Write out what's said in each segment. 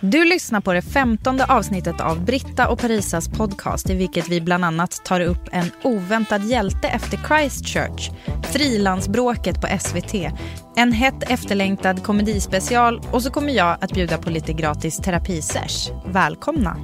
Du lyssnar på det femtonde avsnittet av Britta och Parisas podcast i vilket vi bland annat tar upp en oväntad hjälte efter Christchurch, frilansbråket på SVT, en hett efterlängtad komedispecial och så kommer jag att bjuda på lite gratis terapisesh. Välkomna!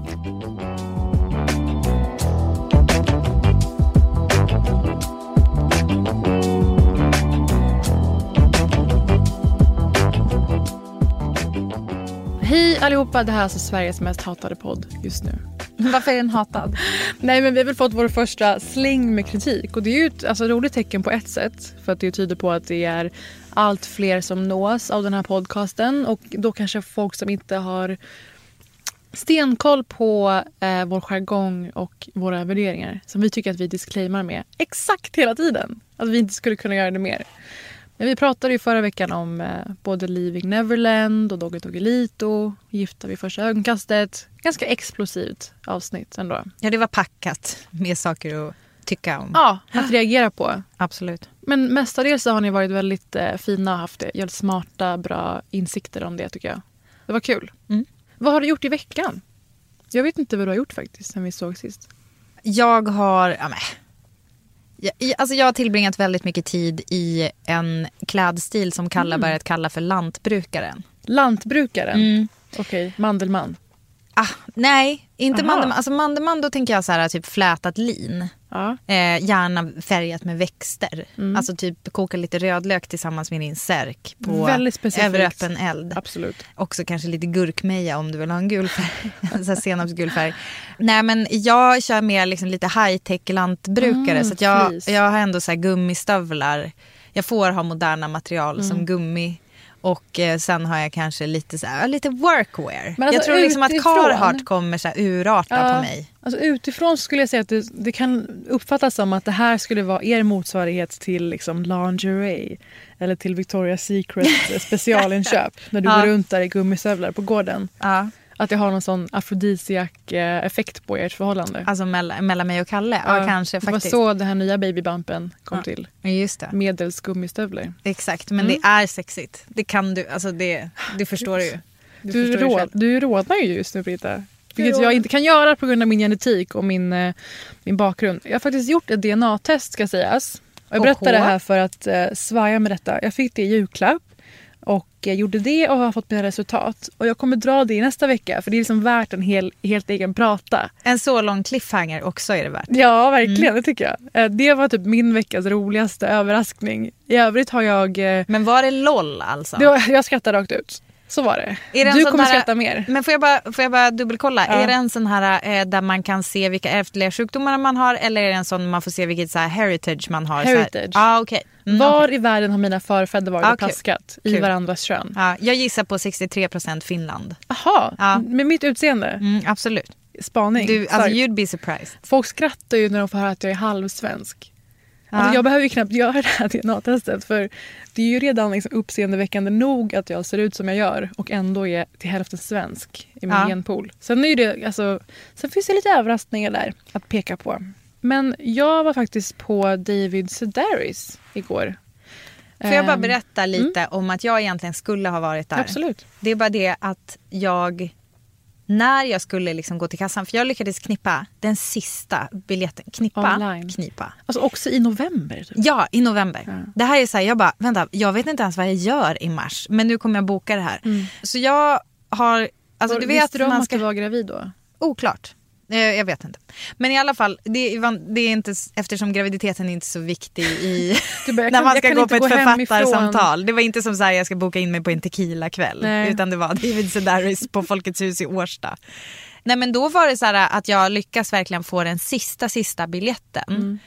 Hej allihopa, det här är alltså Sveriges mest hatade podd just nu. Varför är den hatad? Nej men vi har väl fått vår första släng med kritik och det är ju ett alltså, roligt tecken på ett sätt för att det tyder på att det är allt fler som nås av den här podcasten och då kanske folk som inte har stenkoll på eh, vår jargong och våra värderingar som vi tycker att vi disclaimar med exakt hela tiden. Att vi inte skulle kunna göra det mer. Men vi pratade ju förra veckan om eh, både Leaving Neverland och Doggy Doggelito, Gifta vid första ögonkastet. Ganska explosivt avsnitt ändå. Ja, det var packat med saker att tycka om. Ja, att reagera på. Absolut. Men mestadels så har ni varit väldigt eh, fina och haft jävligt smarta, bra insikter om det tycker jag. Det var kul. Mm. Vad har du gjort i veckan? Jag vet inte vad du har gjort faktiskt sen vi såg sist. Jag har... Ja, men. Jag, alltså jag har tillbringat väldigt mycket tid i en klädstil som Kalla börjat kalla för lantbrukaren. Lantbrukaren? Mm. Okej, Mandelmann. Ah, nej, inte. Mandelmann. Alltså Mandelmann då tänker jag så här typ flätat lin. Ja. Eh, gärna färgat med växter. Mm. Alltså typ koka lite rödlök tillsammans med din särk på Väldigt specifikt. över öppen eld. Absolut. Också kanske lite gurkmeja om du vill ha en gul färg. så senapsgul färg. Nej men jag kör mer liksom lite high-tech lantbrukare. Mm, så jag, jag har ändå så här gummistövlar. Jag får ha moderna material Mm. som gummi. Och eh, sen har jag kanske lite, så här, lite workwear. Men alltså jag tror liksom att Carhartt kommer så här urarta Ja. på mig. Alltså utifrån skulle jag säga att det, det kan uppfattas som att det här skulle vara er motsvarighet till liksom lingerie. Eller till Victoria's Secret specialinköp. när du Ja. går runt där i gummistövlar på gården. Ja. Att det har någon sån afrodisiak eh, effekt på ert förhållande. Alltså mellan, mellan mig och Kalle. Ja, kanske Det var faktiskt. så den här nya babybumpen kom till. Ja, Just det. Medels gummistövlar. Exakt, men Mm. det är sexigt. Det kan du, alltså det, det förstår du ju. Du, förstår ju råd, själv. du rådnar ju just nu Britta. Vilket jag inte kan göra på grund av min genetik och min, eh, min bakgrund. Jag har faktiskt gjort ett DNA-test ska sägas. Och jag berättar det här för att eh, svaja med detta. Jag fick det i julklapp. Och jag gjorde det och har fått mina resultat. Och jag kommer dra det nästa vecka för det är liksom värt en hel, helt egen prata. En så lång cliffhanger också är det värt. Ja, verkligen. Mm. Det tycker jag. Eh, Det var typ min veckas roligaste överraskning. I övrigt har jag... eh, Men var det LOL alltså? Det var, jag skrattar rakt ut. Så var det. Är det du kommer här- skratta mer. Men får jag bara, får jag bara dubbelkolla? Ja. Är det en sån här eh, där man kan se vilka ärftliga sjukdomar man har eller är det en sån man får se vilket så här heritage man har? Heritage. Ah, okej. Mm, Var okej. i världen har mina förfäder varit Ah, och kul. plaskat i Kul. varandras kön? Ja, jag gissar på 63% Finland. Jaha, Ja. med mitt utseende? Mm, absolut. Spaning? Du, alltså, you'd be surprised. Folk skrattar ju när de får höra att jag är halvsvensk. Alltså, jag behöver ju knappt göra det här DNA-testet för det är ju redan liksom uppseendeväckande nog att jag ser ut som jag gör och ändå är till hälften svensk i min Ja. genpool. Sen, är det, alltså, sen finns det lite överraskningar där att peka på. Men jag var faktiskt på David Sedaris igår. Får jag bara Ehm, berätta lite om att jag egentligen skulle ha varit där? Absolut. Det är bara det att jag, när jag skulle liksom gå till kassan, för jag lyckades knippa den sista biljetten. Knippa? Online. Knipa. Alltså också i november. Typ. Ja, i november. Ja. Det här är så här, jag bara, vänta, jag vet inte ens vad jag gör i mars, men nu kommer jag boka det här. Så jag har, alltså du vet, Visste du om man att ska, du var gravid då? oklart. Eh, Jag vet inte. Men i alla fall, det är, det är inte, eftersom graviditeten är inte så viktig i, bara, när man ska gå på ett gå författarsamtal. Det var inte som så här, jag ska boka in mig på en tequila-kväll. Utan det var David Sedaris på Folkets hus i Årsta. Nej men då var det så här att jag lyckas verkligen få den sista, sista biljetten. Mm.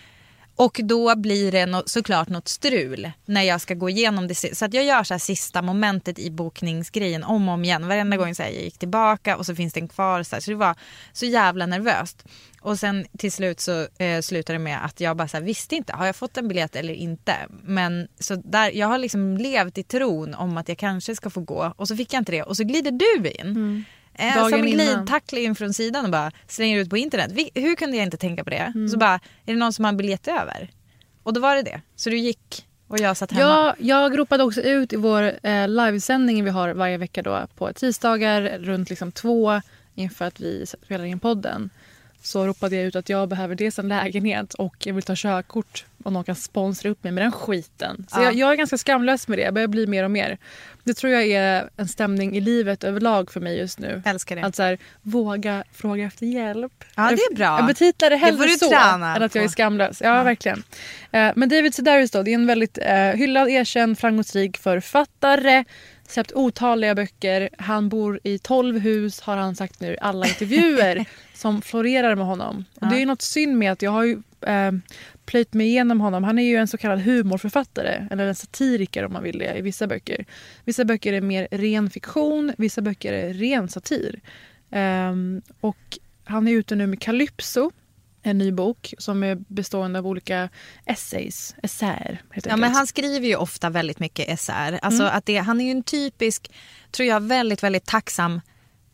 Och då blir det no såklart något strul när jag ska gå igenom det. Så att jag gör så här sista momentet i bokningsgrejen om och om igen. Varenda gång så här, jag gick tillbaka och så finns den kvar. Så, här. så det var så jävla nervöst. Och sen till slut så eh, slutade det med att jag bara så här, visste inte, har jag fått en biljett eller inte? Men så där, jag har liksom levt i tron om att jag kanske ska få gå och så fick jag inte det och så glider du in. Mm. Eh, som glidtackling in från sidan och bara slänger ut på internet. Vi, hur kunde jag inte tänka på det? Mm. Så bara, är det någon som har en biljett över? Och då var det det. Så du gick och jag satt hemma. Ja, jag ropade också ut i vår eh, livesändning vi har varje vecka då på tisdagar runt liksom två inför att vi spelar in podden. Så ropade jag ut att jag behöver dels en lägenhet och jag vill ta körkort och någon kan sponsra upp mig med den skiten. Så Ja. jag, jag är ganska skamlös med det. Jag börjar bli mer och mer. Det tror jag är en stämning i livet överlag för mig just nu. Älskar det. Att så här, våga fråga efter hjälp. Ja, det är bra. Jag betitlar det Det hellre du så än att jag är skamlös. Ja, verkligen. Eh, men David Sedaris då, det är en väldigt eh, hyllad, erkänd, framgångsrik författare. Släppt otaliga böcker. Han bor i 12 hus har han sagt nu i alla intervjuer som florerar med honom. Och det är ju något synd med att jag har ju eh, plöjt mig igenom honom. Han är ju en så kallad humorförfattare, eller en satiriker om man vill det, i vissa böcker. Vissa böcker är mer ren fiktion, vissa böcker är ren satir. Ehm, och han är ute nu med Calypso, en ny bok som är bestående av olika essays, essäer Ja, men han skriver ju ofta väldigt mycket essäer. Alltså Mm. att det, han är ju en typisk, tror jag, väldigt, väldigt tacksam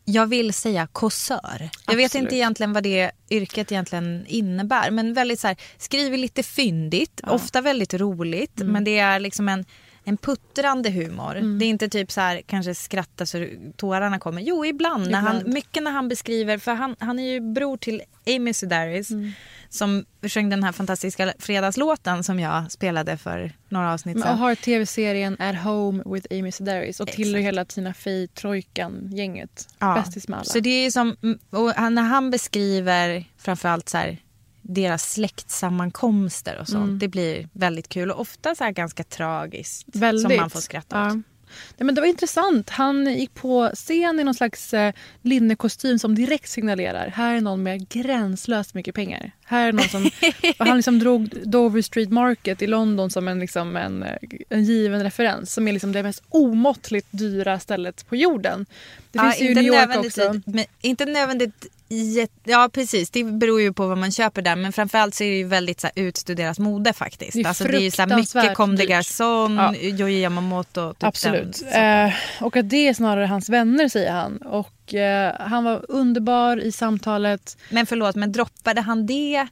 jag vill säga kåsör. Jag vet Absolut. inte egentligen vad det yrket egentligen innebär. Men väldigt så här, skriver lite fyndigt, ofta väldigt roligt. Mm. Men det är liksom en, en puttrande humor. Det är inte typ så här, kanske skratta så tårarna kommer. Jo, ibland. När han, Ibland. mycket när han beskriver, för han, han är ju bror till Amy Sedaris. Mm. Som sjöng den här fantastiska fredagslåten som jag spelade för några avsnitt sedan. och har tv-serien At Home with Amy Sedaris och tillhör hela Tina Fey Trojkan-gänget. Ja. Bästis med alla. Så det är som, och när han beskriver framförallt så här, deras släktsammankomster och sånt. Det blir väldigt kul och ofta så ganska tragiskt. Väldigt. Som man får skratta ja. åt. Nej, men det var intressant. Han gick på scen i någon slags eh, linnekostym som direkt signalerar här är någon med gränslöst mycket pengar. Här är någon som, han liksom drog Dover Street Market i London som en, liksom en, eh, en given referens som är liksom det mest omåttligt dyra stället på jorden. Det finns ju i inte New York också. Men, inte nödvändigt Ja precis, det beror ju på vad man köper där. Men framförallt så är det ju väldigt så här, utstuderat mode faktiskt. Det är alltså, det är ju så här, mycket Comme des dyrt. Garçons, Ja. Joji Yamamoto. Typ Absolut. Den, Eh, och att det är snarare hans vänner säger han. Och eh, han var underbar i samtalet. Men förlåt, men droppade han det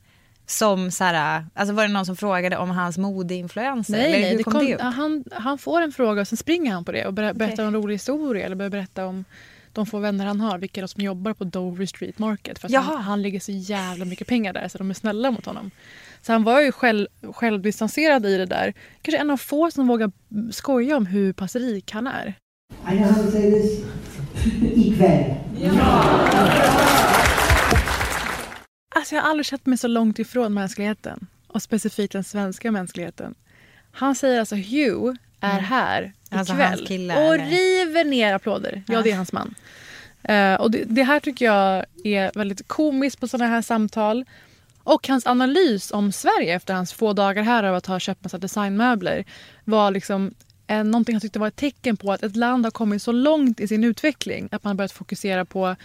som så här, alltså var det någon som frågade om hans modeinfluenser? Nej, eller nej, hur det kom, kom, det han, han får en fråga och sen springer han på det och ber, berättar en rolig historia eller börjar berätta om de få vänner han har, vilka de som jobbar på Dover Street Market. För att han, han lägger så jävla mycket pengar där så de är snälla mot honom. Så han var ju själv, självdistanserad i det där. Kanske en av få som vågar skoja om hur pass rik han är. I know how to say this. Ikväll. Alltså jag har aldrig sett mig så långt ifrån mänskligheten. Och specifikt den svenska mänskligheten. Han säger alltså Hugh är här Alltså ikväll. kille, och eller? river ner applåder. Ja, det är hans man. Eh, och det, det här tycker jag är väldigt komiskt på sådana här samtal. Och hans analys om Sverige efter hans få dagar här av att ha köpt massa designmöbler var liksom eh, någonting han tyckte var ett tecken på att ett land har kommit så långt i sin utveckling att man börjat fokusera på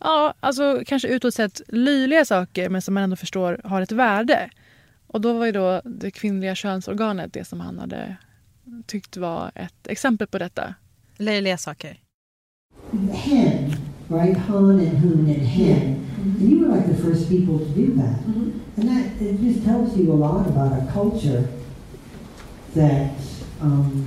ja, alltså kanske utåt sett löjliga saker men som man ändå förstår har ett värde. Och då var ju då det kvinnliga könsorganet det som han hade tyckt var ett exempel på detta. Löjliga saker. Hen, right? Han and hun and hen. And you were like the first people to do that. And that it just tells you a lot about a culture that, um,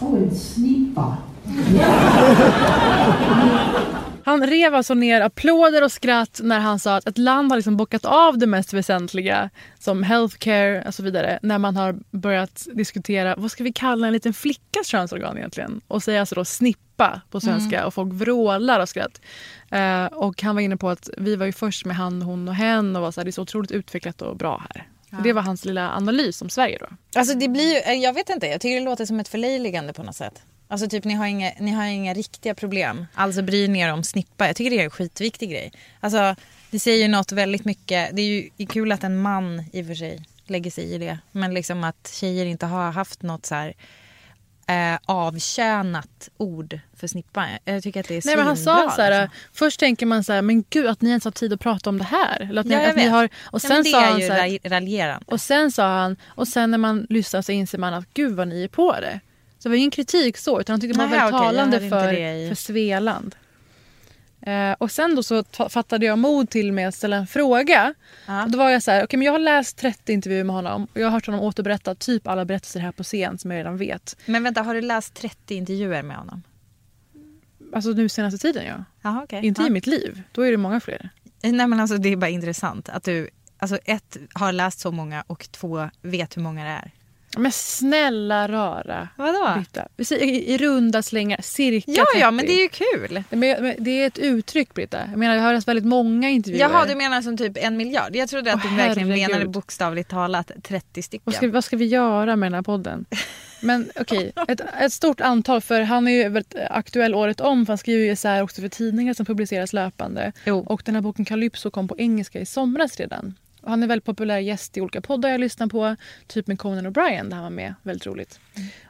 oh, and sneakbot. Han rev alltså ner applåder och skratt när han sa att ett land har liksom bockat av det mest väsentliga som healthcare och så vidare när man har börjat diskutera vad ska vi kalla en liten flickas könsorgan egentligen och säga alltså då snippa på svenska och folk vrålar av skratt. Eh, och han var inne på att vi var ju först med han, hon och hen och var så här, det är så otroligt utvecklat och bra här. Och Det var hans lilla analys om Sverige då. Alltså det blir ju, jag vet inte, jag tycker det låter som ett förlöjligande på något sätt. Alltså typ ni har, inga, ni har inga riktiga problem. Alltså bryr ni er om snippa. Jag tycker det är en skitviktig grej. Alltså det säger ju något väldigt mycket. Det är ju kul att en man i och för sig lägger sig i det. Men liksom att tjejer inte har haft något så här eh, avkönat ord för snippa. Jag tycker att det är Nej, men han sa svinbra, så här, liksom. Först tänker man så här, men gud att ni ens har tid att prata om det här. Eller att ni, Ja, jag att ni vet. har, och sen men det sa är han ju så här, ra- raljerande. Och sen sa han, och sen när man lyssnar så inser man att gud vad ni är på det. Det var ingen kritik så, utan han tyckte var Nej, väldigt okej, jag talande för, för Svealand. Eh, och sen då så ta- fattade jag mod till med att ställa en fråga. Ja. Och då var jag så här, okej men jag har läst 30 intervjuer med honom och jag har hört honom återberätta typ alla berättelser här på scen som jag redan vet. Men vänta, har du läst 30 intervjuer med honom? Alltså nu senaste tiden ja. Jaha, okej. Inte ja. i mitt liv, då är det många fler. Nej men alltså det är bara intressant att du alltså ett har läst så många och två vet hur många det är. Men snälla rara Vadå? Britta. I, i runda slängar, cirka Ja, 30. ja men det är ju kul. Men, det är ett uttryck Britta. Jag menar har läst väldigt många intervjuer. Jaha, du menar som typ en miljard? Jag trodde att Åh, du verkligen herregud. menade bokstavligt talat 30 stycken. Vad ska, vad ska vi göra med den här podden? Men okej, ett, ett stort antal. För han är ju väldigt aktuell året om. För han skriver ju essäer också för tidningar som publiceras löpande. Jo. Och den här boken Calypso kom på engelska i somras redan. Han är väldigt populär gäst i olika poddar jag lyssnar på. Typ med Conan O'Brien där han var med. Väldigt roligt.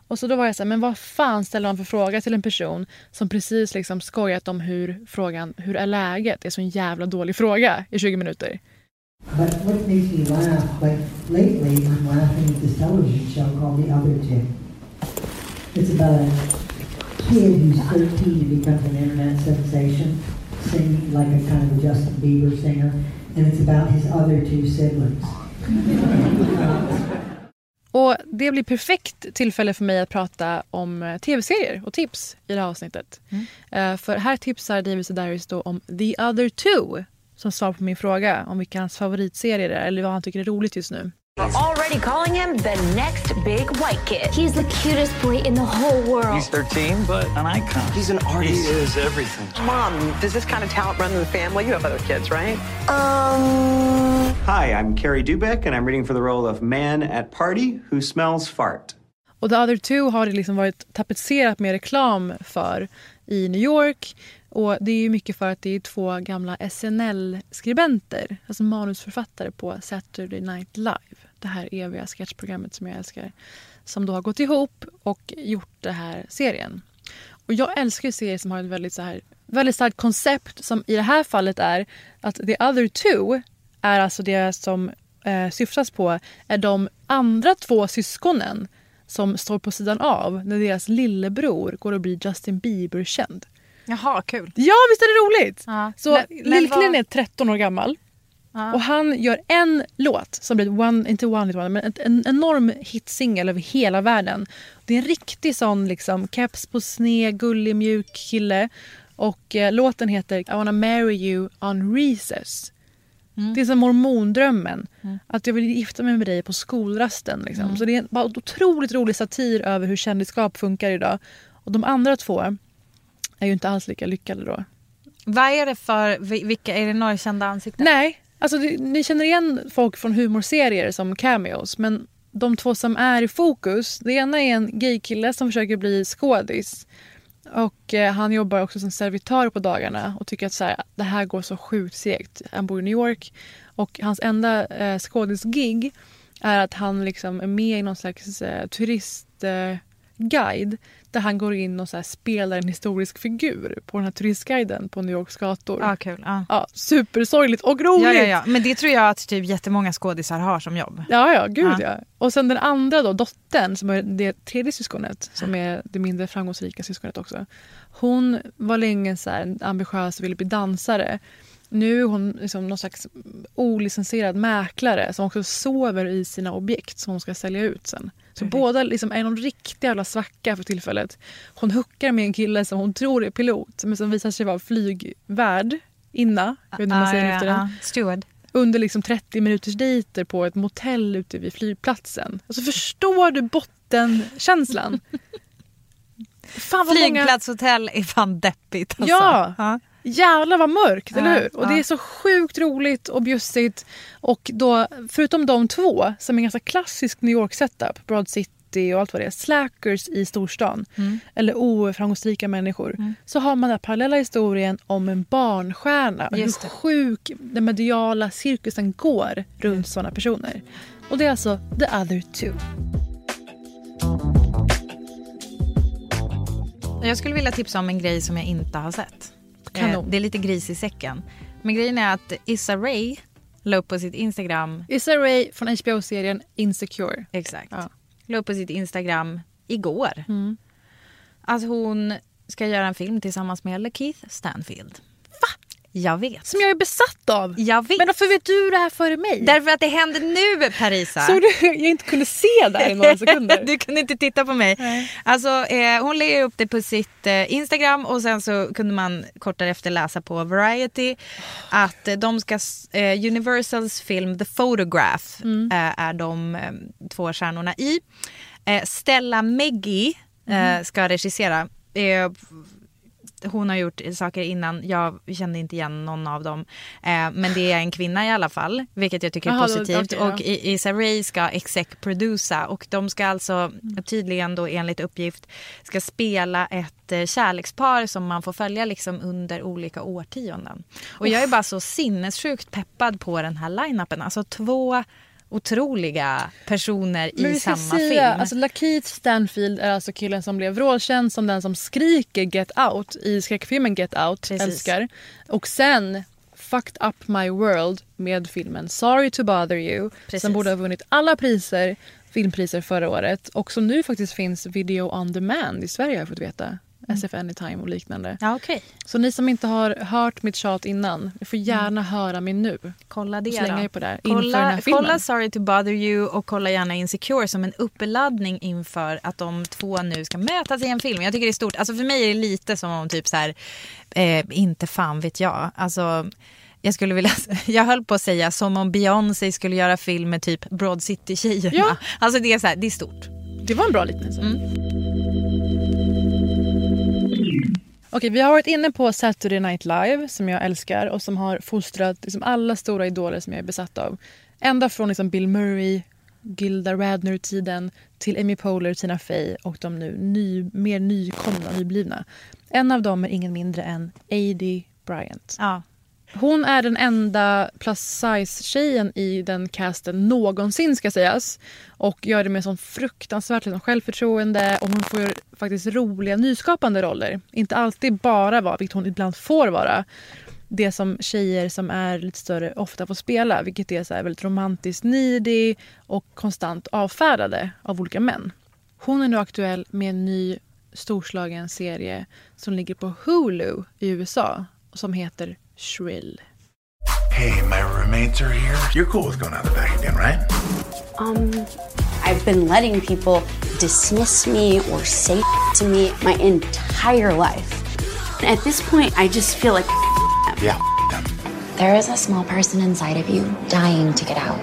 Och så då var jag så här, men vad fan ställer man för fråga till en person som precis liksom skojat om hur frågan, hur är läget? Det är så en jävla dålig fråga i 20 minuter. But what makes me laugh, like lately, I'm laughing at this television show called The Other Two. It's about a kid who's 13 who becomes an internet sensation, singing like a kind of a Justin Bieber singer, and it's about his other two siblings. Och Det blir perfekt tillfälle för mig att prata om eh, tv-serier och tips i det här avsnittet. Eh, för här tipsar David Sedaris då om The other two som svar på min fråga om vilka hans favoritserier är eller vad han tycker är roligt just nu. Already calling him the next big white kid. He's the cutest boy in the whole world. He's 13, but an icon. He's an artist. He is everything. Mom, does this kind of talent run in the family? You have other kids, right? Um, Hi, I'm Carrie Dubeck, and I'm reading for the role of Man at Party Who Smells Fart. Och The other two har det liksom varit tapetserat med reklam för i New York. Och Det är ju mycket för att det är två gamla SNL-skribenter, alltså manusförfattare på Saturday Night Live. Det här eviga sketchprogrammet som jag älskar. Som då har gått ihop och gjort den här serien. Och Jag älskar serier som har ett väldigt, så här, väldigt starkt koncept som i det här fallet är att The other two är alltså det som eh, syftas på är de andra två syskonen som står på sidan av när deras lillebror går och blir Justin Bieber-känd. Jaha, kul. Ja, visst är det roligt? Ja. Så lillkillen vad- är 13 år gammal. Ja. Och han gör en låt som blir one, inte one hit wonder, men en enorm hitsingel över hela världen. Det är en riktig sån liksom keps på sned, gullig, mjuk kille. Och eh, låten heter I wanna marry you on recess. Det är som mormondrömmen. Att jag vill gifta mig med dig på skolrasten. Liksom. Så det är bara en otroligt rolig satir över hur kändisskap funkar idag. Och de andra två är ju inte alls lika lyckade då. Vad är det för, vi- vilka, är det några kända ansikten? Nej, alltså det, ni känner igen folk från humorserier som cameos men de två som är i fokus, det ena är en gaykille som försöker bli skådis. Och eh, han jobbar också som servitör på dagarna och tycker att så här, det här går så sjukt segt. Han bor i New York och hans enda eh, skådisgig är att han liksom är med i någon slags eh, turistguide eh, där han går in och så spelar en historisk figur på den här turistguiden på New Yorks gator. Ja, kul. Ja. Ja, supersorgligt och roligt. Ja, ja, ja. Men det tror jag att typ jättemånga skådisar har som jobb. Ja, ja, gud ja. Ja. Och sen den andra då, dottern, som är det tredje syskonet, som är det mindre framgångsrika syskonet också. Hon var länge så här ambitiös och ville bli dansare. Nu är hon liksom någon slags olicensierad mäklare som också sover i sina objekt som hon ska sälja ut sen. Så båda liksom är någon riktig jävla svacka för tillfället. Hon huckar med en kille som hon tror är pilot men som visar sig vara flygvärd. Inna, jag vet inte hur man säger Ah, efter den. Steward. under liksom 30 minuters dejter på ett motell ute vid flygplatsen. Alltså förstår du bottenkänslan? Vad många... Flygplatshotell är fan deppigt alltså. Ja. ja. Jävlar vad mörkt, Ja, eller hur? Och ja. det är så sjukt roligt och bjussigt. Och då, förutom de två, som är en ganska klassisk New York setup, Broad City och allt vad det är, slackers i storstan, Mm. eller oframgångsrika människor, så har man den parallella historien om en barnstjärna och hur Just det. sjuk den mediala cirkusen går runt sådana personer. Och det är alltså the other two. Jag skulle vilja tipsa om en grej som jag inte har sett. Eh, Det är lite gris i säcken. Men grejen är att Issa Rae la upp på sitt Instagram. Issa Rae från HBO-serien Insecure. Exakt. Ja. La upp på sitt Instagram igår. Mm. Att hon ska göra en film tillsammans med Lakeith Stanfield. Jag vet. Som jag är besatt av. Jag vet. Men varför vet du det här före mig? Därför att det händer nu Parisa. Så du jag inte kunde se där i några sekunder? du kunde inte titta på mig. Nej. Alltså, eh, hon lägger upp det på sitt eh, Instagram och sen så kunde man kort därefter läsa på Variety att eh, de ska, eh, Universals film The Photograph Mm. eh, är de eh, två stjärnorna i. Stella Meggy Mm. ska regissera. Hon har gjort saker innan, jag kände inte igen någon av dem. Eh, men det är en kvinna i alla fall, vilket jag tycker är Jaha, då- positivt. okej, ja. och I- Issa Rae ska exec produsa och de ska alltså tydligen då enligt uppgift ska spela ett eh, kärlekspar som man får följa liksom under olika årtionden. Och jag är bara så sinnessjukt peppad på den här line-upen. Alltså två otroliga personer i samma säga, film. alltså Lakeith Stanfield är alltså killen som blev vrålkänd som den som skriker Get Out i skräckfilmen Get Out. Precis. Älskar. Och sen Fucked Up My World med filmen Sorry to bother you. Precis. Som borde ha vunnit alla priser, filmpriser förra året. Och som nu faktiskt finns video on demand i Sverige har jag fått veta. SF Anytime och liknande. Ja, okej. Så ni som inte har hört mitt tjat innan, får gärna höra mig nu. Kolla det slänga då. på det Kolla, kolla Sorry to bother you och kolla gärna Insecure som en uppladdning inför att de två nu ska mötas i en film. Jag tycker det är stort. Alltså för mig är det lite som om typ så här, eh, inte fan vet jag. Alltså, jag skulle vilja, jag höll på att säga som om Beyoncé skulle göra film med typ Broad City-tjejerna. Ja. Alltså det är så här, det är stort. Det var en bra liknelse. Mm. Okej, vi har varit inne på Saturday Night Live som jag älskar och som har fostrat liksom alla stora idoler som jag är besatt av. Ända från liksom Bill Murray, Gilda Radner-tiden till Amy Poehler, Tina Fey och de nu ny, mer nykomna, nyblivna. En av dem är ingen mindre än A.D. Bryant. Ja. Hon är den enda plus size-tjejen i den casten någonsin ska sägas. Och gör det med sån fruktansvärt liksom, självförtroende och hon får faktiskt roliga nyskapande roller. Inte alltid bara vara, vilket hon ibland får vara, det som tjejer som är lite större ofta får spela. Vilket är så här väldigt romantiskt needy och konstant avfärdade av olika män. Hon är nu aktuell med en ny storslagen serie som ligger på Hulu i USA som heter Shrill. Hey, my roommates are here. You're cool with going out the back again, right? Um, I've been letting people dismiss me or say to me my entire life. At this point, I just feel like Yeah. There is a small person inside of you dying to get out.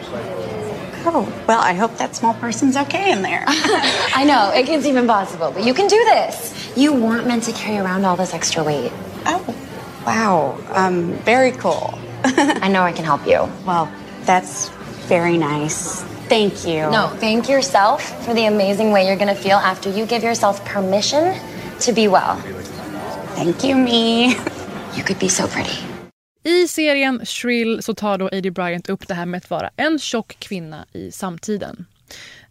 Oh, well, I hope that small person's okay in there. I know, it can't seem impossible, but you can do this. You weren't meant to carry around all this extra weight. oh, wow. Um, very cool. I know I can help you. Well, that's very nice. Thank you. No, thank yourself for the amazing way you're gonna feel after you give yourself permission to be well. Thank you, me. You could be so pretty. I serien Shrill så tar då Adie Bryant upp det här med att vara en tjock kvinna i samtiden.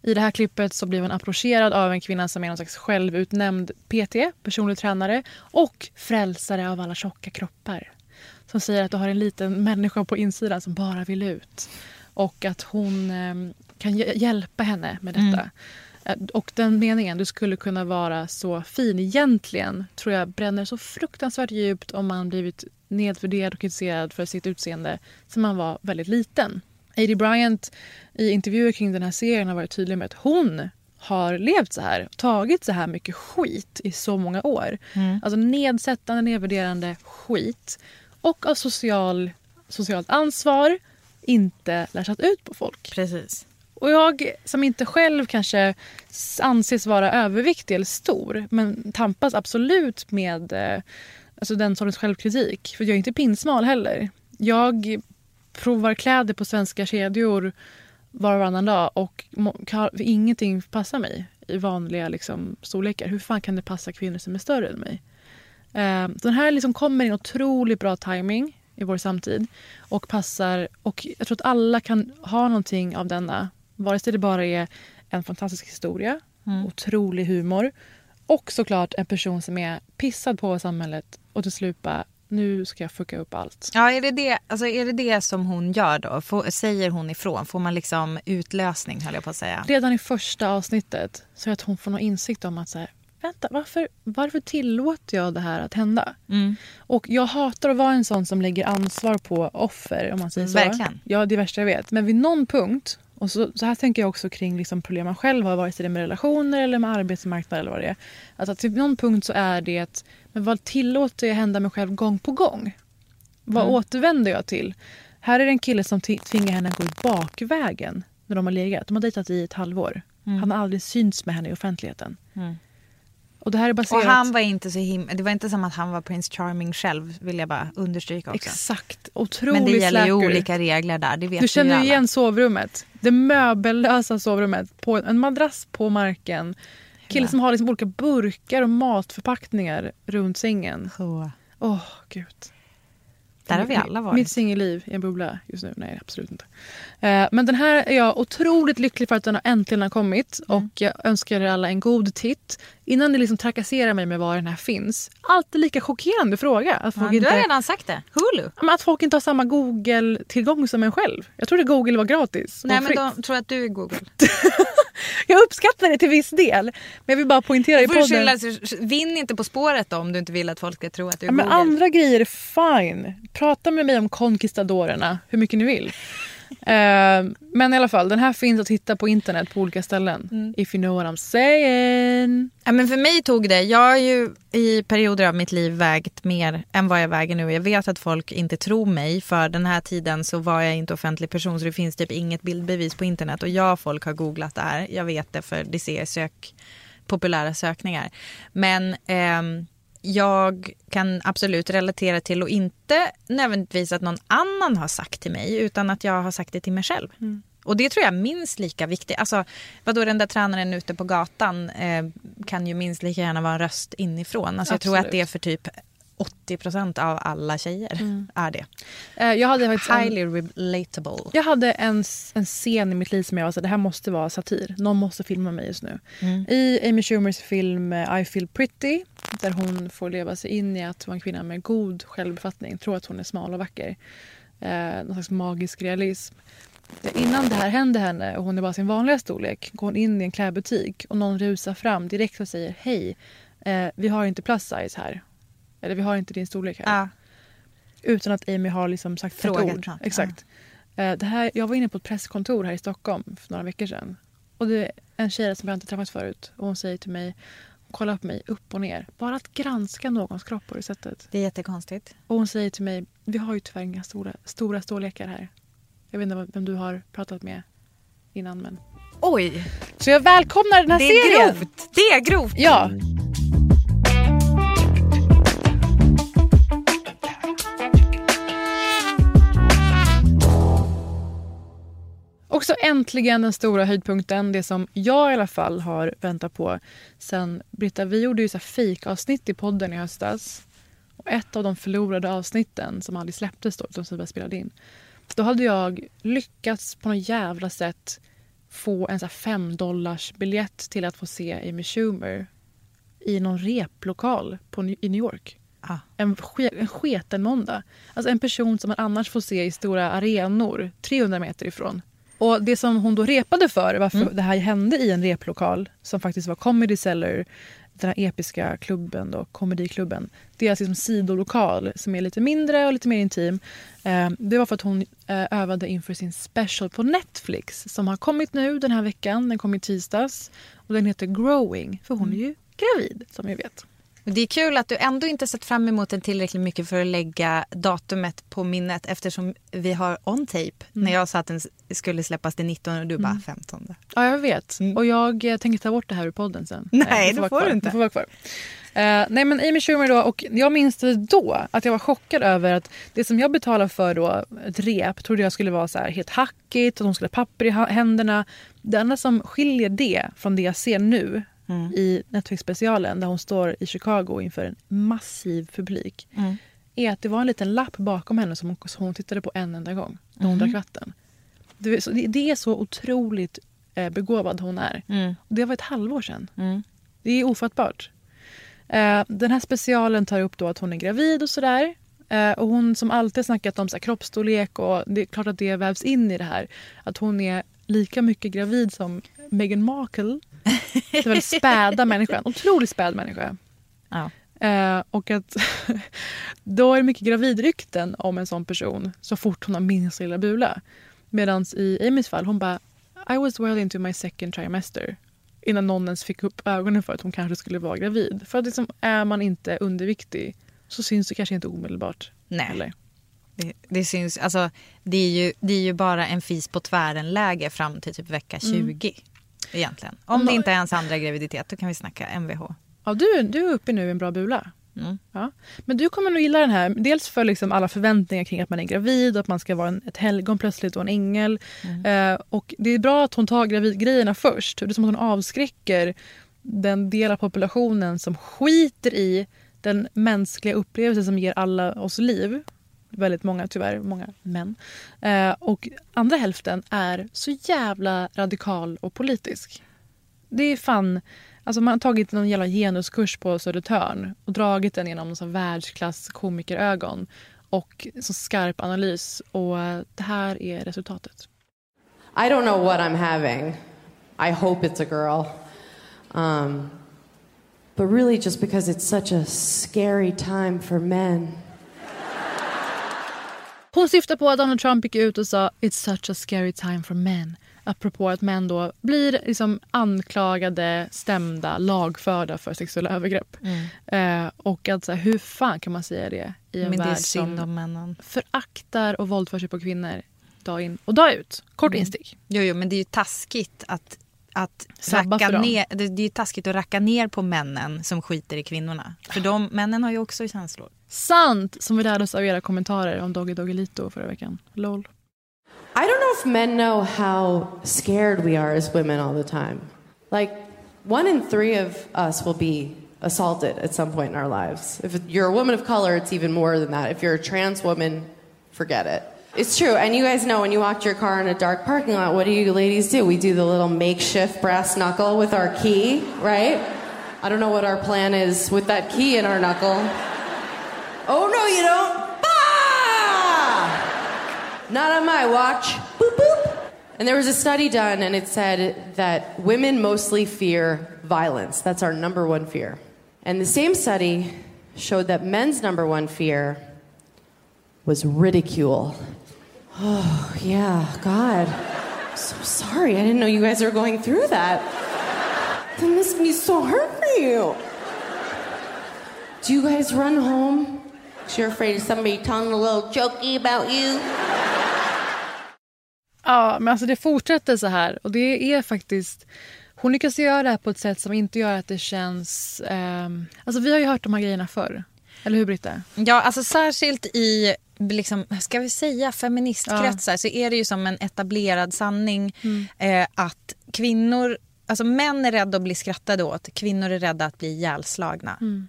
I det här klippet så blir hon approcherad av en kvinna som är någon slags självutnämnd PT, personlig tränare och frälsare av alla tjocka kroppar. Som säger att du har en liten människa på insidan som bara vill ut. Och att hon eh, kan hj- hjälpa henne med detta. Eh, Och den meningen, du skulle kunna vara så fin egentligen, tror jag bränner så fruktansvärt djupt om man blivit nedvärderad och kritiserad för sitt utseende som man var väldigt liten. Adie Bryant i intervjuer kring den här serien har varit tydlig med att hon har levt så här, tagit så här mycket skit i så många år. Alltså nedsättande, nedvärderande skit. Och av social, socialt ansvar inte lashat ut på folk. Precis. Och jag som inte själv kanske anses vara överviktig eller stor men tampas absolut med eh, alltså den sortens självkritik. För jag är inte pinsmal heller. Jag provar kläder på svenska kedjor var och varannan dag och ingenting passar mig i vanliga liksom, storlekar. Hur fan kan det passa kvinnor som är större än mig? Eh, den här liksom kommer i en otroligt bra timing i vår samtid och passar. Och jag tror att alla kan ha någonting av denna. Vare sig det bara är en fantastisk historia, mm. otrolig humor och såklart en person som är pissad på samhället och till slut bara nu ska jag fucka upp allt. Ja, är det det, alltså är det, det som hon gör då? Får, säger hon ifrån? Får man liksom utlösning höll jag på att säga? Redan i första avsnittet så att hon får någon insikt om att så här, vänta, varför, varför tillåter jag det här att hända? Mm. Och jag hatar att vara en sån som lägger ansvar på offer om man säger så. Verkligen. Ja, det är värsta jag vet. Men vid någon punkt, och så, så här tänker jag också kring liksom problem man själv har, vare sig det är med relationer eller med arbetsmarknad eller vad det är. Alltså till någon punkt så är det, men vad tillåter jag hända mig själv gång på gång? Vad mm. återvänder jag till? Här är det en kille som tvingar henne att gå bakvägen när de har legat. De har dejtat i ett halvår. Mm. Han har aldrig synts med henne i offentligheten. Mm. Och, det här är baserat... och han var inte så him... Det var inte som att han var Prince Charming själv vill jag bara understryka också. Exakt. Otrolig Men det gäller ju olika regler där. Det vet du känner ju igen sovrummet. Det möbellösa sovrummet. På en madrass på marken. Kille som har liksom olika burkar och matförpackningar runt sängen. Åh, oh, gud. Där har vi alla varit. Mitt singelliv i en bubbla just nu. Nej, absolut inte. Eh, men den här är jag otroligt lycklig för att den har äntligen har kommit. Mm. Och jag önskar er alla en god titt. Innan ni liksom trakasserar mig med var den här finns. Alltid lika chockerande fråga. Att folk ja, inte, du har redan sagt det. Hulu. att folk inte har samma Google-tillgång som en själv. Jag trodde Google var gratis. Nej, men de tror att du är Google. jag uppskattar det till viss del. Men jag vill bara poängtera i podden. Skylla, vinn inte På spåret då, om du inte vill att folk ska tro att du är ja, Google. Men andra grejer är fine. Prata med mig om conquistadorerna hur mycket ni vill. Uh, men i alla fall, den här finns att hitta på internet på olika ställen. Mm. If you know what I'm saying. Ja, men för mig tog det, jag har ju i perioder av mitt liv vägt mer än vad jag väger nu. Jag vet att folk inte tror mig. För den här tiden så var jag inte offentlig person så det finns typ inget bildbevis på internet. Och ja, folk har googlat det här. Jag vet det för det ser sök, populära sökningar. Men eh, jag kan absolut relatera till och inte nödvändigtvis att någon annan har sagt till mig utan att jag har sagt det till mig själv. Mm. Och det tror jag är minst lika viktigt. Alltså, vadå, den där tränaren ute på gatan eh, kan ju minst lika gärna vara en röst inifrån. Alltså, jag tror att det är för typ 80 procent av alla tjejer mm. är det. Uh, jag hade Highly en, relatable. Jag hade en, en scen i mitt liv som jag var så det här måste vara satir. Någon måste filma mig just nu. Mm. I Amy Schumers film eh, I feel pretty där hon får leva sig in i att vara en kvinna med god självbefattning. Tror att hon är smal och vacker. Uh, någon slags magisk realism. Innan det här händer henne och hon är bara sin vanliga storlek går hon in i en klädbutik och någon rusar fram direkt och säger hej, eh, vi har inte plus size här. Eller vi har inte din storlek här. Ja. Utan att Amy har liksom sagt Frågat ett ord. Exakt. Ja. Eh, det här, jag var inne på ett presskontor här i Stockholm för några veckor sedan. Och det är en tjej som jag inte träffat förut. Och hon säger till mig, kolla på mig upp och ner. Bara att granska någons kropp på det sättet. Det är jättekonstigt. Och hon säger till mig, vi har ju tyvärr inga stora, stora storlekar här. Jag vet inte vem du har pratat med innan men... Oj! Så jag välkomnar den här det serien! Grovt. Det är grovt! Ja. Också äntligen den stora höjdpunkten, det som jag i alla fall har väntat på sen Britta, vi gjorde ju så fake-avsnitt i podden i höstas. Och ett av de förlorade avsnitten som aldrig släpptes då, som vi spelade in. Då hade jag lyckats på något jävla sätt få en så fem dollars biljett till att få se Amy Schumer i någon replokal på, i New York. Ah. En, en sketen måndag. Alltså en person som man annars får se i stora arenor 300 meter ifrån. Och Det som hon då repade för, varför mm. det här hände i en replokal som faktiskt var Comedy Cellar, den här episka klubben, då, komediklubben. Deras liksom sidolokal som är lite mindre och lite mer intim. Eh, det var för att hon eh, övade inför sin special på Netflix som har kommit nu den här veckan. Den kom i tisdags. Och den heter Growing, för hon är ju gravid som vi vet. Det är kul att du ändå inte sett fram emot den tillräckligt mycket för att lägga datumet på minnet eftersom vi har on tape Mm. när jag sa att den skulle släppas den 19 och du bara 15. Ja, jag vet. Och jag eh, tänker ta bort det här ur podden sen. Nej, det det får vara du inte. Det får vara kvar. Eh, nej men Amy Schumer då, och jag minns det då att jag var chockad över att det som jag betalade för då, ett rep, trodde jag skulle vara så här helt hackigt och hon skulle ha papper i händerna. Det enda som skiljer det från det jag ser nu Mm. i Netflix-specialen där hon står i Chicago inför en massiv publik Mm. är att det var en liten lapp bakom henne som hon, som hon tittade på en enda gång när hon Mhm. drack vatten. Det, är så- det, det är så otroligt eh, begåvad hon är. Mm. Och det var ett halvår sedan. Mm. Det är ofattbart. Eh, den här specialen tar upp då att hon är gravid och sådär. Eh, och hon som alltid snackat om så här, kroppsstorlek och det är klart att det vävs in i det här. Att hon är lika mycket gravid som Meghan Markle. Den väldigt späda människan. Otroligt späd människa. Ja. Eh, och att då är det mycket gravidrykten om en sån person så fort hon har minsta lilla bula. Medan i Amys fall, hon bara I was well into my second trimester innan någon ens fick upp ögonen för att hon kanske skulle vara gravid. För att liksom, är man inte underviktig så syns det kanske inte omedelbart. Nej. Heller. Det, det syns, alltså det är, ju, det är ju bara en fis på tvären-läge fram till typ vecka 20 egentligen. Om det inte är ens andra graviditet då kan vi snacka MVH. Ja, du, du är uppe nu i en bra bula. Mm. Ja. Men du kommer nog gilla den här. Dels för liksom alla förväntningar kring att man är gravid och att man ska vara en, ett helgon plötsligt och en ängel. Eh, och Det är bra att hon tar gravidgrejerna först. Det är som att hon avskräcker den del av populationen som skiter i den mänskliga upplevelsen som ger alla oss liv. Väldigt många tyvärr, många män. Eh, och andra hälften är så jävla radikal och politisk. Det är fan... Alltså man har tagit någon jävla genuskurs på Södertörn och dragit den genom någon världsklass komikerögon och så skarp analys. Och eh, det här är resultatet. I don't know what I'm having. I hope it's a girl. Um, but really, just because it's such a scary time for men. Hon syftar på att Donald Trump gick ut och sa “It's such a scary time for men” apropå att män då blir liksom anklagade, stämda, lagförda för sexuella övergrepp. Eh, och att så här, hur fan kan man säga det i en Men värld som föraktar och våldför sig på kvinnor dag in och dag ut? Kort Mm. instick. Jo, jo, men det är ju taskigt att, att Sabba racka ner, det, det är ju taskigt att racka ner på männen som skiter i kvinnorna. För de, männen har ju också känslor. Sant! Som vi lärde oss av era kommentarer om Doggy Doggelito förra veckan. LOL. I don't know if men know how scared we are as women all the time. Like, one in three of us will be assaulted at some point in our lives. If you're a woman of color, it's even more than that. If you're a trans woman, forget it. It's true. And you guys know when you walk your car in a dark parking lot, what do you ladies do? We do the little makeshift brass knuckle with our key, right? I don't know what our plan is with that key in our knuckle. Oh, no, you don't. Bah! Not on my watch. Boop, boop. And there was a study done, and it said that women mostly fear violence. That's our number one fear. And the same study showed that men's number one fear was ridicule. Oh, yeah, God. I'm so sorry. I didn't know you guys were going through that. That must be so hard for you. Do you guys run home? 'Cause you're afraid of somebody telling a little jokey about you? Ja, men alltså det fortsätter så här. Och det är faktiskt... Hon lyckas göra det här på ett sätt som inte gör att det känns... ehm, alltså vi har ju hört de här grejerna förr. Eller hur, Britta? Ja, alltså särskilt i liksom, ska vi säga feministkretsar så är det ju som en etablerad sanning Mm. eh, att kvinnor, alltså män är rädda att bli skrattade åt, kvinnor är rädda att bli ihjälslagna. Mm.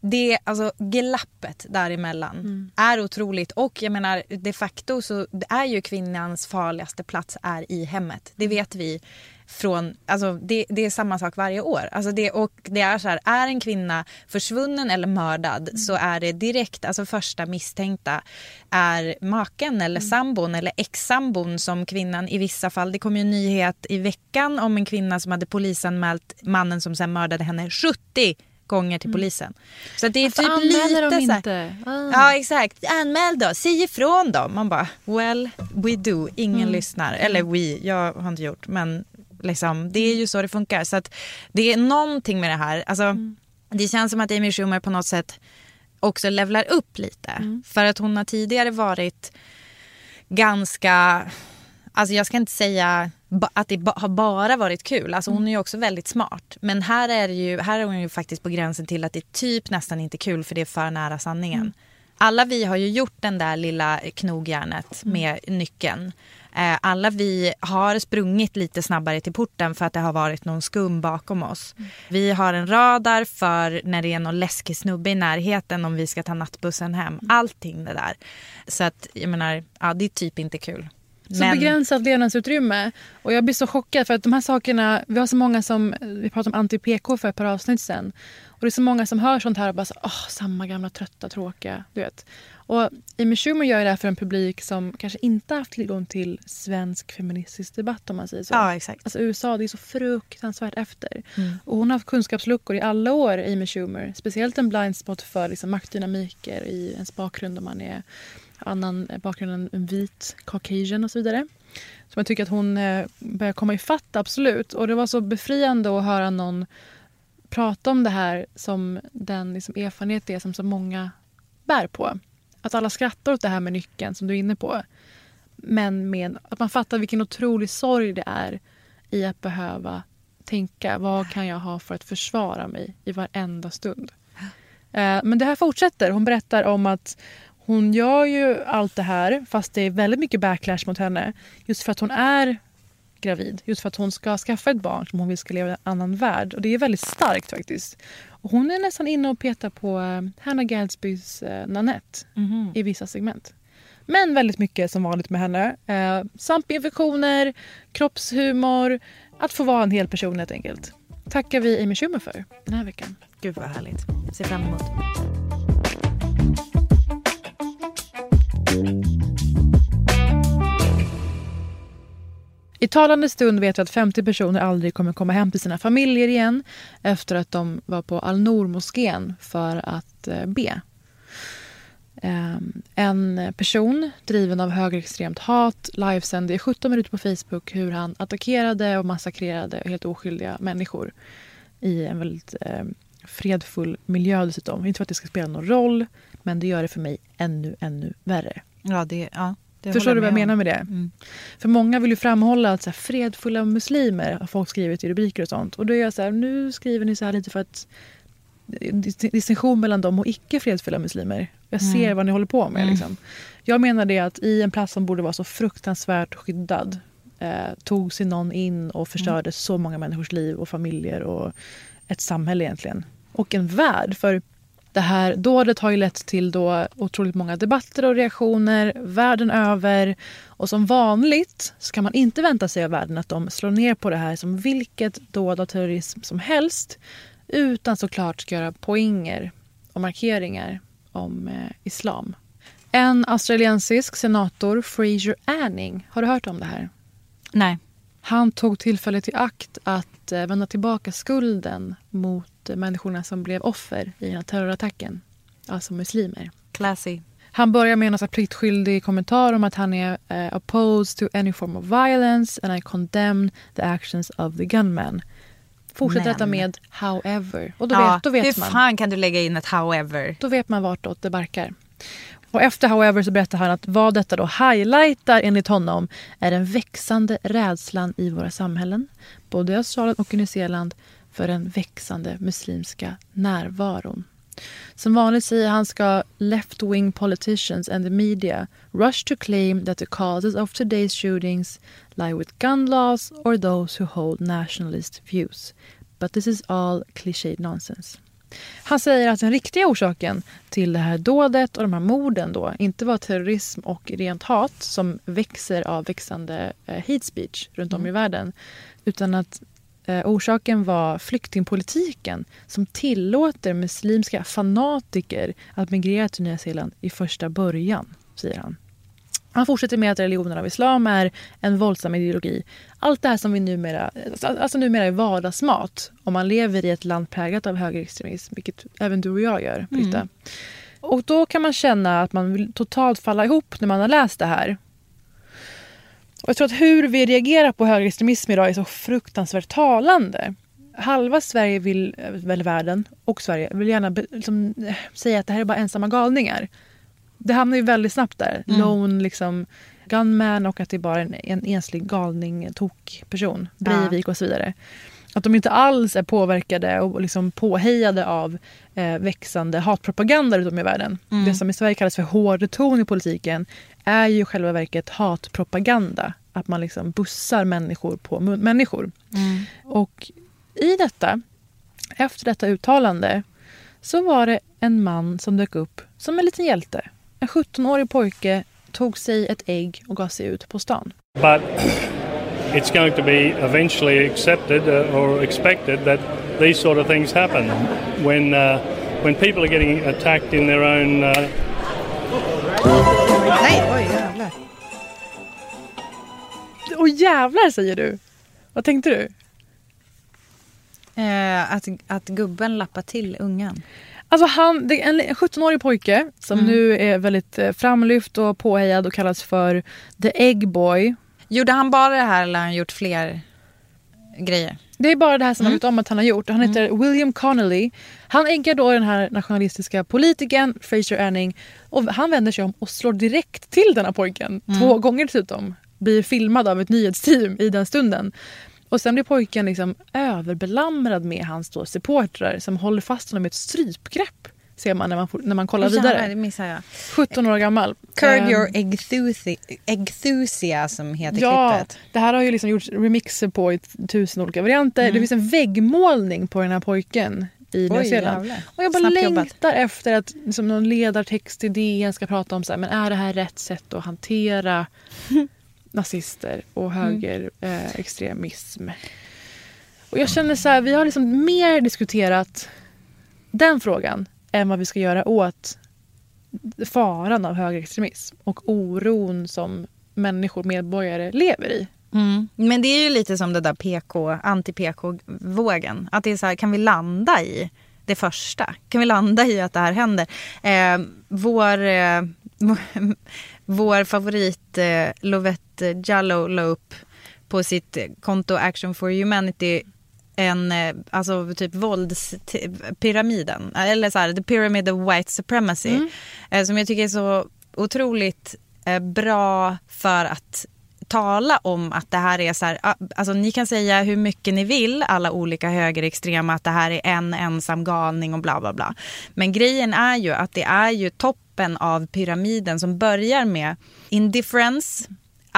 Det, alltså glappet däremellan Mm. är otroligt och jag menar de facto så är ju kvinnans farligaste plats är i hemmet. Det vet vi från, alltså det, det är samma sak varje år. Alltså det, och det är så här, är en kvinna försvunnen eller mördad så är det direkt, alltså första misstänkta är maken eller sambon eller ex-sambon som kvinnan i vissa fall, det kom ju en nyhet i veckan om en kvinna som hade polisanmält mannen som sen mördade henne 70 gånger till polisen. Så att det är typ lite de så här, inte? Ah. Ja exakt, anmäl då, säg ifrån då. Man bara well we do, ingen Mm. lyssnar. Eller we, jag har inte gjort men liksom, det är ju så det funkar. Så att det är någonting med det här. Alltså, Mm. det känns som att Amy Schumer på något sätt också levlar upp lite. Mm. För att hon har tidigare varit ganska, alltså jag ska inte säga att det har bara varit kul. Alltså hon är ju också väldigt smart. Men här är, ju, här är hon ju faktiskt på gränsen till att det är typ nästan inte kul för det är för nära sanningen. Mm. Alla vi har ju gjort den där lilla knogjärnet mm. med nyckeln. Eh, alla vi har sprungit lite snabbare till porten för att det har varit någon skum bakom oss. Mm. Vi har en radar för när det är någon läskig snubbe i närheten om vi ska ta nattbussen hem. Mm. Allting det där. Så att jag menar, ja det är typ inte kul. Så Men... begränsat levnadsutrymme. Och jag blir så chockad för att de här sakerna, vi har så många som, vi pratade om anti-PK för ett par avsnitt sen. Och det är så många som hör sånt här och bara så, åh, samma gamla trötta tråkiga, du vet. Och Amy Schumer gör det här för en publik som kanske inte haft tillgång till svensk feministisk debatt om man säger så. Ja, exakt. Alltså USA, det är så fruktansvärt efter. Mm. Och hon har haft kunskapsluckor i alla år, Amy Schumer. Speciellt en blind spot för liksom, maktdynamiker i ens bakgrund om man är annan bakgrund än vit caucasian och så vidare. Så jag tycker att hon eh, börjar komma ifatt, absolut. Och det var så befriande att höra någon prata om det här som den liksom, erfarenhet det är som så många bär på. Att alla skrattar åt det här med nyckeln som du är inne på. Men med, att man fattar vilken otrolig sorg det är i att behöva tänka vad kan jag ha för att försvara mig i varenda stund. Eh, men det här fortsätter. Hon berättar om att hon gör ju allt det här fast det är väldigt mycket backlash mot henne. Just för att hon är gravid. Just för att hon ska skaffa ett barn som hon vill ska leva i en annan värld. Och det är väldigt starkt faktiskt. Och hon är nästan inne och petar på uh, Hannah Gadsbys uh, Nanette mm -hmm. i vissa segment. Men väldigt mycket som vanligt med henne. Uh, svampinfektioner, kroppshumor, att få vara en hel person helt enkelt. Tackar vi Amy Schumer för den här veckan. Gud vad härligt. Ser fram emot. I talande stund vet vi att 50 personer aldrig kommer komma hem till sina familjer igen efter att de var på Al-Noor-moskén för att eh, be. Eh, en person driven av högerextremt hat livesände i 17 minuter på Facebook hur han attackerade och massakrerade helt oskyldiga människor i en väldigt eh, fredfull miljö dessutom. Inte för att det ska spela någon roll, men det gör det för mig ännu, ännu värre. Ja, det, ja. Det Förstår du vad jag menar med det? Mm. För många vill ju framhålla att så här, fredfulla muslimer har folk skrivit i rubriker och sånt. Och då är jag så här, nu skriver ni så här lite för att distinktion mellan dem och icke fredfulla muslimer. Jag ser mm. vad ni håller på med. Mm. Liksom. Jag menar det att i en plats som borde vara så fruktansvärt skyddad eh, tog sig någon in och förstörde mm. så många människors liv och familjer och ett samhälle egentligen. Och en värld. För det här dådet har ju lett till då otroligt många debatter och reaktioner världen över. Och som vanligt så kan man inte vänta sig av världen att de slår ner på det här som vilket dåd av terrorism som helst. Utan såklart ska göra poänger och markeringar om eh, islam. En australiensisk senator, Fraser Anning, har du hört om det här? Nej. Han tog tillfället i akt att eh, vända tillbaka skulden mot människorna som blev offer i den här terrorattacken. Alltså muslimer. Classy. Han börjar med en pliktskyldig kommentar om att han är uh, opposed to any form of violence and I condemn the actions of the gunman. Fortsätter detta med however. Och då ja, vet, då vet hur man. fan kan du lägga in ett however? Då vet man vartåt det barkar. Och efter However så berättar han att vad detta då highlightar enligt honom är den växande rädslan i våra samhällen, både i Australien och i Nya Zeeland, för den växande muslimska närvaron. Som vanligt säger han ska left-wing politicians and the media rush to claim that the causes of today's shootings lie with gun laws or those who hold nationalist views. But this is all cliched nonsense. Han säger att den riktiga orsaken till det här dådet och de här morden då inte var terrorism och rent hat som växer av växande eh, hate speech runt om mm. i världen. Utan att eh, orsaken var flyktingpolitiken som tillåter muslimska fanatiker att migrera till Nya Zeeland i första början, säger han. Han fortsätter med att religionen av islam är en våldsam ideologi. Allt det här som vi numera, alltså numera är vardagsmat om man lever i ett land präglat av högerextremism, vilket även du och jag gör, Britta. Mm. Och då kan man känna att man vill totalt falla ihop när man har läst det här. Och jag tror att hur vi reagerar på högerextremism idag är så fruktansvärt talande. halva Sverige vill, väl världen och Sverige vill gärna liksom, eh, säga att det här är bara ensamma galningar. Det hamnar ju väldigt snabbt där. Mm. Lone liksom, gunman och att det är bara en, en enslig galning, tokperson. Breivik och så vidare. Att de inte alls är påverkade och liksom påhejade av eh, växande hatpropaganda runt om i världen. Mm. Det som i Sverige kallas för hård ton i politiken är ju i själva verket hatpropaganda. Att man liksom bussar människor på människor. Mm. Och i detta, efter detta uttalande, så var det en man som dök upp som en liten hjälte. En 17-årig pojke tog sig ett ägg och gav sig ut på stan. But it's going to be eventually accepted uh, or expected that these sort of things happen when uh, when people are getting attacked in their own. Uh, Nej, oj jävlar. Och jävlar säger du! Vad tänkte du? Eh, att, att gubben lappar till ungen. Alltså han, det är en 17-årig pojke som Mm. nu är väldigt eh, framlyft och påhejad och kallas för The Egg Boy. Gjorde han bara det här eller har han gjort fler grejer? Det är bara det här som Mm. man vet om att han har gjort. Han heter William Connolly. Han äggar då den här nationalistiska politikern Fraser Anning och han vänder sig om och slår direkt till denna pojken. Mm. Två gånger dessutom. Blir filmad av ett nyhetsteam i den stunden. Och sen blir pojken liksom överbelamrad med hans då supportrar som håller fast honom med ett strypgrepp. Ser man när man, när man kollar vidare. jag. 17 år gammal. Curb Ehm, your enthusi- enthusiasm heter Ja, klippet. det här har ju liksom gjorts remixer på i tusen olika varianter. Mm. Det finns en väggmålning på den här pojken i Nya Zeeland. Och jag bara Snabbt jobbat. längtar efter att liksom, någon ledartext i DN ska prata om så här, men är det här rätt sätt att hantera nazister och Mm. högerextremism? Eh, extremism? och jag känner så här, vi har liksom mer diskuterat den frågan än vad vi ska göra åt faran av högerextremism och oron som människor, medborgare, lever i. Mm. Men det är ju lite som det där PK, anti-PK-vågen. Att det är så här, kan vi landa i det första? Kan vi landa i att det här händer? Eh, vår, eh, vår favorit eh, Lovette Jallow la upp på sitt konto Action for Humanity en, eh, alltså typ våldspyramiden, eller så här, the pyramid of white supremacy. Mm. Eh, som jag tycker är så otroligt eh, bra för att tala om att det här är så här, ah, alltså ni kan säga hur mycket ni vill, alla olika högerextrema, att det här är en ensam galning och bla bla bla. Men grejen är ju att det är ju toppen av pyramiden som börjar med indifference,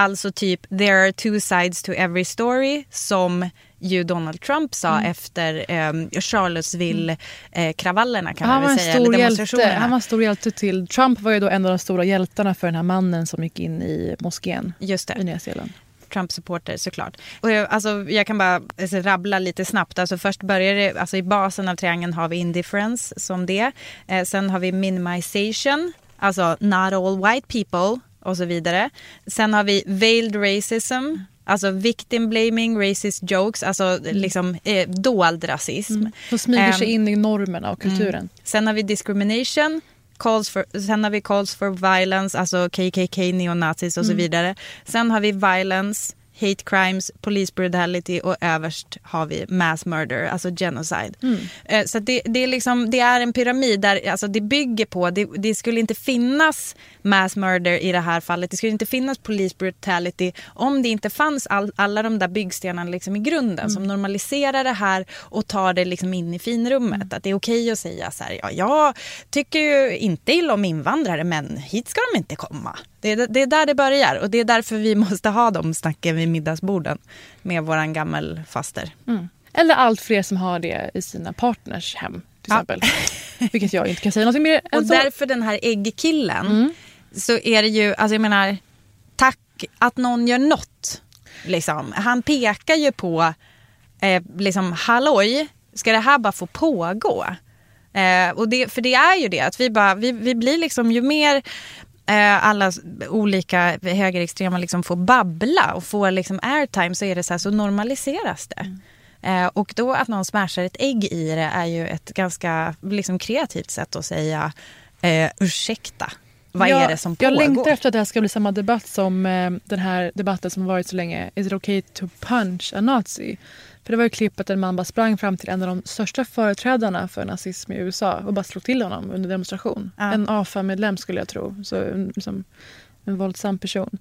alltså typ there are two sides to every story, som ju Donald Trump sa Mm. efter eh, Charlottesville-kravallerna kan han, man var väl en säga, eller stor hjälte. demonstrationerna. han var en stor hjälte till... Trump var ju då en av de stora hjältarna för den här mannen som gick in i moskén Just det. i Nya Zeeland. Trump-supporter såklart. Och jag, alltså, jag kan bara alltså, rabbla lite snabbt. Alltså, först börjar det, alltså, I basen av triangeln har vi indifference som det. Eh, sen har vi minimization, alltså not all white people och så vidare. Sen har vi veiled racism, alltså victim blaming, racist jokes, alltså liksom eh, dold rasism. Mm. Som smyger sig Ehm, in i normerna och kulturen. Mm. Sen har vi discrimination. Calls for, sen har vi calls for violence, alltså KKK, neonazis och så Mm. vidare. Sen har vi violence, hate crimes, police brutality och överst har vi mass murder, alltså genocide. Mm. Eh, Så det, det, är liksom, det är en pyramid där alltså det bygger på, det, det skulle inte finnas mass murder i det här fallet, det skulle inte finnas police brutality om det inte fanns all, alla de där byggstenarna liksom i grunden som normaliserar det här och tar det liksom in i finrummet. Att det är okej att säga så här, ja, jag tycker ju inte illa om invandrare men hit ska de inte komma. Det är, det är där det börjar och det är därför vi måste ha de snacken vid middagsborden med våran gammelfaster. Mm. Eller allt fler som har det i sina partners hem till exempel. Vilket jag inte kan säga något mer än Och så. därför den här äggkillen så är det ju, alltså jag menar, tack att någon gör något. Liksom. Han pekar ju på, eh, liksom halloj, ska det här bara få pågå? Eh, och det, för det är ju det, att vi, bara, vi, vi blir liksom ju mer alla olika högerextrema liksom får babbla och får liksom airtime så är det så här, så normaliseras det. Eh, och då att någon smashar ett ägg i det är ju ett ganska liksom, kreativt sätt att säga eh, ursäkta. Vad jag, är det som Jag pågår? längtar efter att det här ska bli samma debatt som eh, den här debatten som varit så länge. Is it okay to punch a nazi? För det var ju klippet där en man bara sprang fram till en av de största företrädarna för nazism i USA och bara slog till honom under demonstration. Ja. En AFA-medlem skulle jag tro. Så en, liksom, en våldsam person.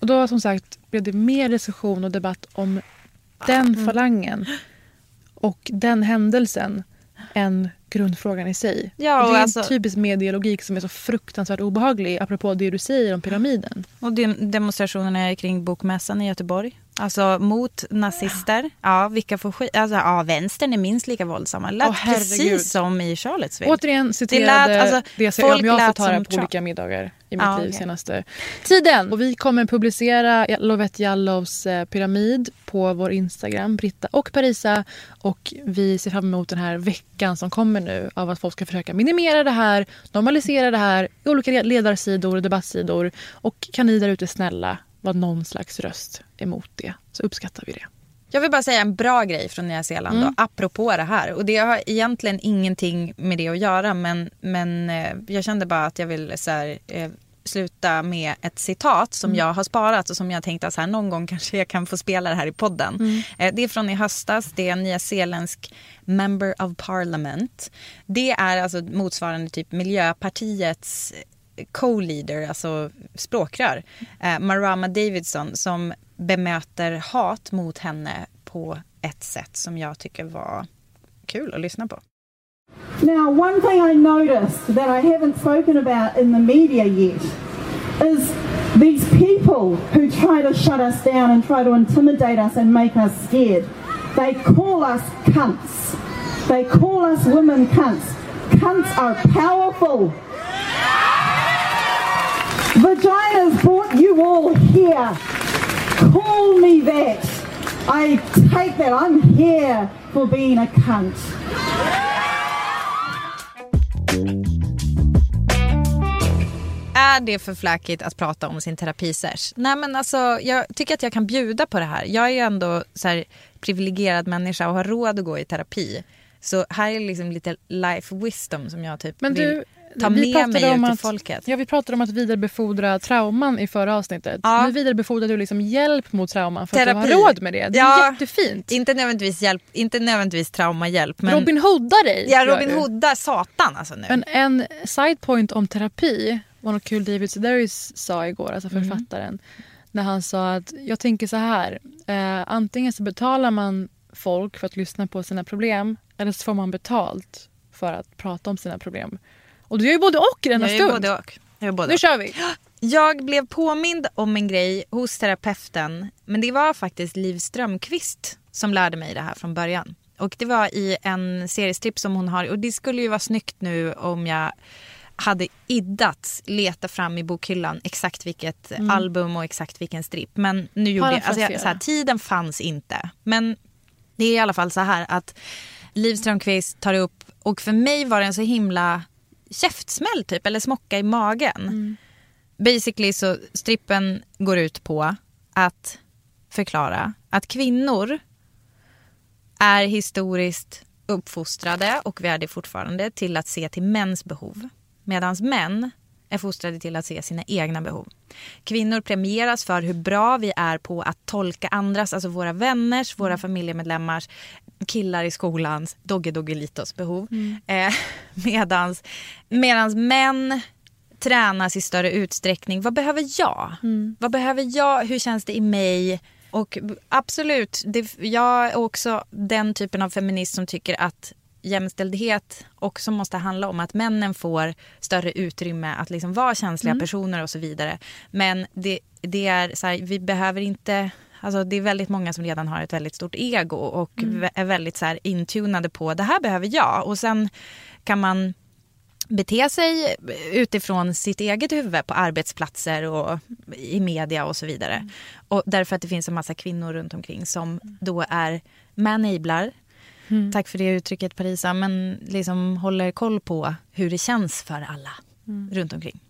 Och då som sagt blev det mer diskussion och debatt om den Mm. falangen och den händelsen än grundfrågan i sig. Ja, och det är alltså- en typisk medielogik som är så fruktansvärt obehaglig apropå det du säger om pyramiden. Och dem- demonstrationerna kring Bokmässan i Göteborg. Alltså mot nazister. Ja, vilka får skit? Alltså, ja, vänstern är minst lika våldsamma. Lät herregud. precis som i Charlottesville. Återigen citerade Det lät- alltså, det jag, om jag har fått höra på Trump. olika middagar i mitt Ja, liv okej. senaste tiden. Och vi kommer publicera Lovette Jallows eh, pyramid på vår Instagram, Britta och Parisa. Och vi ser fram emot den här veckan som kommer nu av att folk ska försöka minimera det här, normalisera det här i olika ledarsidor och debattsidor. Och kan ni där ute snälla vara någon slags röst emot det så uppskattar vi det. Jag vill bara säga en bra grej från Nya Zeeland Mm. då, apropå det här. Och det har egentligen ingenting med det att göra men, men eh, jag kände bara att jag vill så här, eh, sluta med ett citat som Mm. jag har sparat och som jag tänkte att här, någon gång kanske jag kan få spela det här i podden. Mm. Eh, det är från i höstas, det är en nyzeeländsk member of parliament. Det är alltså motsvarande typ Miljöpartiets co-leader, alltså språkrör, eh, Marama Davidson som bemöter hat mot henne på ett sätt som jag tycker var kul att lyssna på. Now, one thing I noticed that I haven't spoken about in the media yet is these people who try to shut us down and try to intimidate us and make us scared. They call us cunts. They call us women cunts. Cunts are powerful. Vaginas brought you all here. Call me that. I take that. I'm here for being a cunt. Är det för fläckigt att prata om sin terapisesh? Nej men alltså jag tycker att jag kan bjuda på det här. Jag är ju ändå så här privilegierad människa och har råd att gå i terapi. Så här är liksom lite life wisdom som jag typ Men vill du, ta vi med mig om ut till att- folket. Ja, vi pratade om att vidarebefordra trauman i förra avsnittet. Ja. Nu vidarebefordrar du liksom hjälp mot trauman för att Terapi. du har råd med det. Det är Ja. jättefint. Inte nödvändigtvis, hjälp, inte nödvändigtvis traumahjälp. Men... Robin Hoodar dig. Ja, Robin. Hoodar satan alltså nu. Men en side point om terapi var något kul David Sedaris sa igår, alltså Mm. författaren. När han sa att jag tänker så här. Eh, antingen så betalar man folk för att lyssna på sina problem eller så får man betalt för att prata om sina problem. Och du gör ju både och i denna jag stund. Både och. Jag gör både Nu och. kör vi. Jag blev påmind om en grej hos terapeuten. Men det var faktiskt Liv Strömqvist som lärde mig det här från början. Och det var i en seriestripp som hon har. Och det skulle ju vara snyggt nu om jag hade iddat leta fram i bokhyllan exakt vilket Mm. album och exakt vilken stripp. Men nu gjorde jag, alltså jag, så här, tiden fanns inte. Men det är i alla fall så här att Liv Strömquist tar upp, och för mig var det en så himla käftsmäll typ, eller smocka i magen. Basically så strippen går ut på att förklara att kvinnor är historiskt uppfostrade, och vi är det fortfarande, till att se till mäns behov. Medan män är fostrade till att se sina egna behov. Kvinnor premieras för hur bra vi är på att tolka andras, alltså våra vänners, våra familjemedlemmars, killar i skolans, Dogge Doggelitos behov. Eh, medans, medans män tränas i större utsträckning. Vad behöver jag? Vad behöver jag? Hur känns det i mig? Och absolut, det, jag är också den typen av feminist som tycker att jämställdhet också måste handla om att männen får större utrymme att liksom vara känsliga Mm. personer och så vidare. Men det, det är så här, vi behöver inte Alltså det är väldigt många som redan har ett väldigt stort ego och Mm. är väldigt så här intunade på det här behöver jag. Och sen kan man bete sig utifrån sitt eget huvud på arbetsplatser och i media och så vidare. Och därför att det finns en massa kvinnor runt omkring som då är manablar. Mm. Tack för det uttrycket Parisa, men liksom håller koll på hur det känns för alla Mm. runt omkring.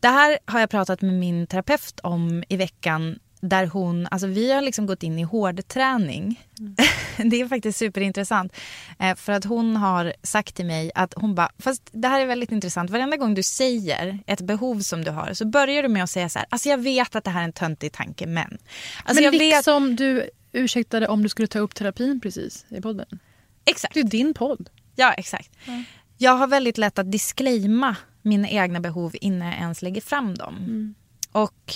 Det här har jag pratat med min terapeut om i veckan där hon, alltså vi har liksom gått in i hårdträning. det är faktiskt superintressant. Eh, för att hon har sagt till mig att hon bara, fast det här är väldigt intressant. Varenda gång du säger ett behov som du har så börjar du med att säga så här, alltså jag vet att det här är en töntig tanke men. Alltså men jag vet, liksom du ursäktade om du skulle ta upp terapin precis i podden. Exakt. Det är din podd. Ja, exakt. Mm. Jag har väldigt lätt att disclaima mina egna behov innan jag ens lägger fram dem. Mm. Och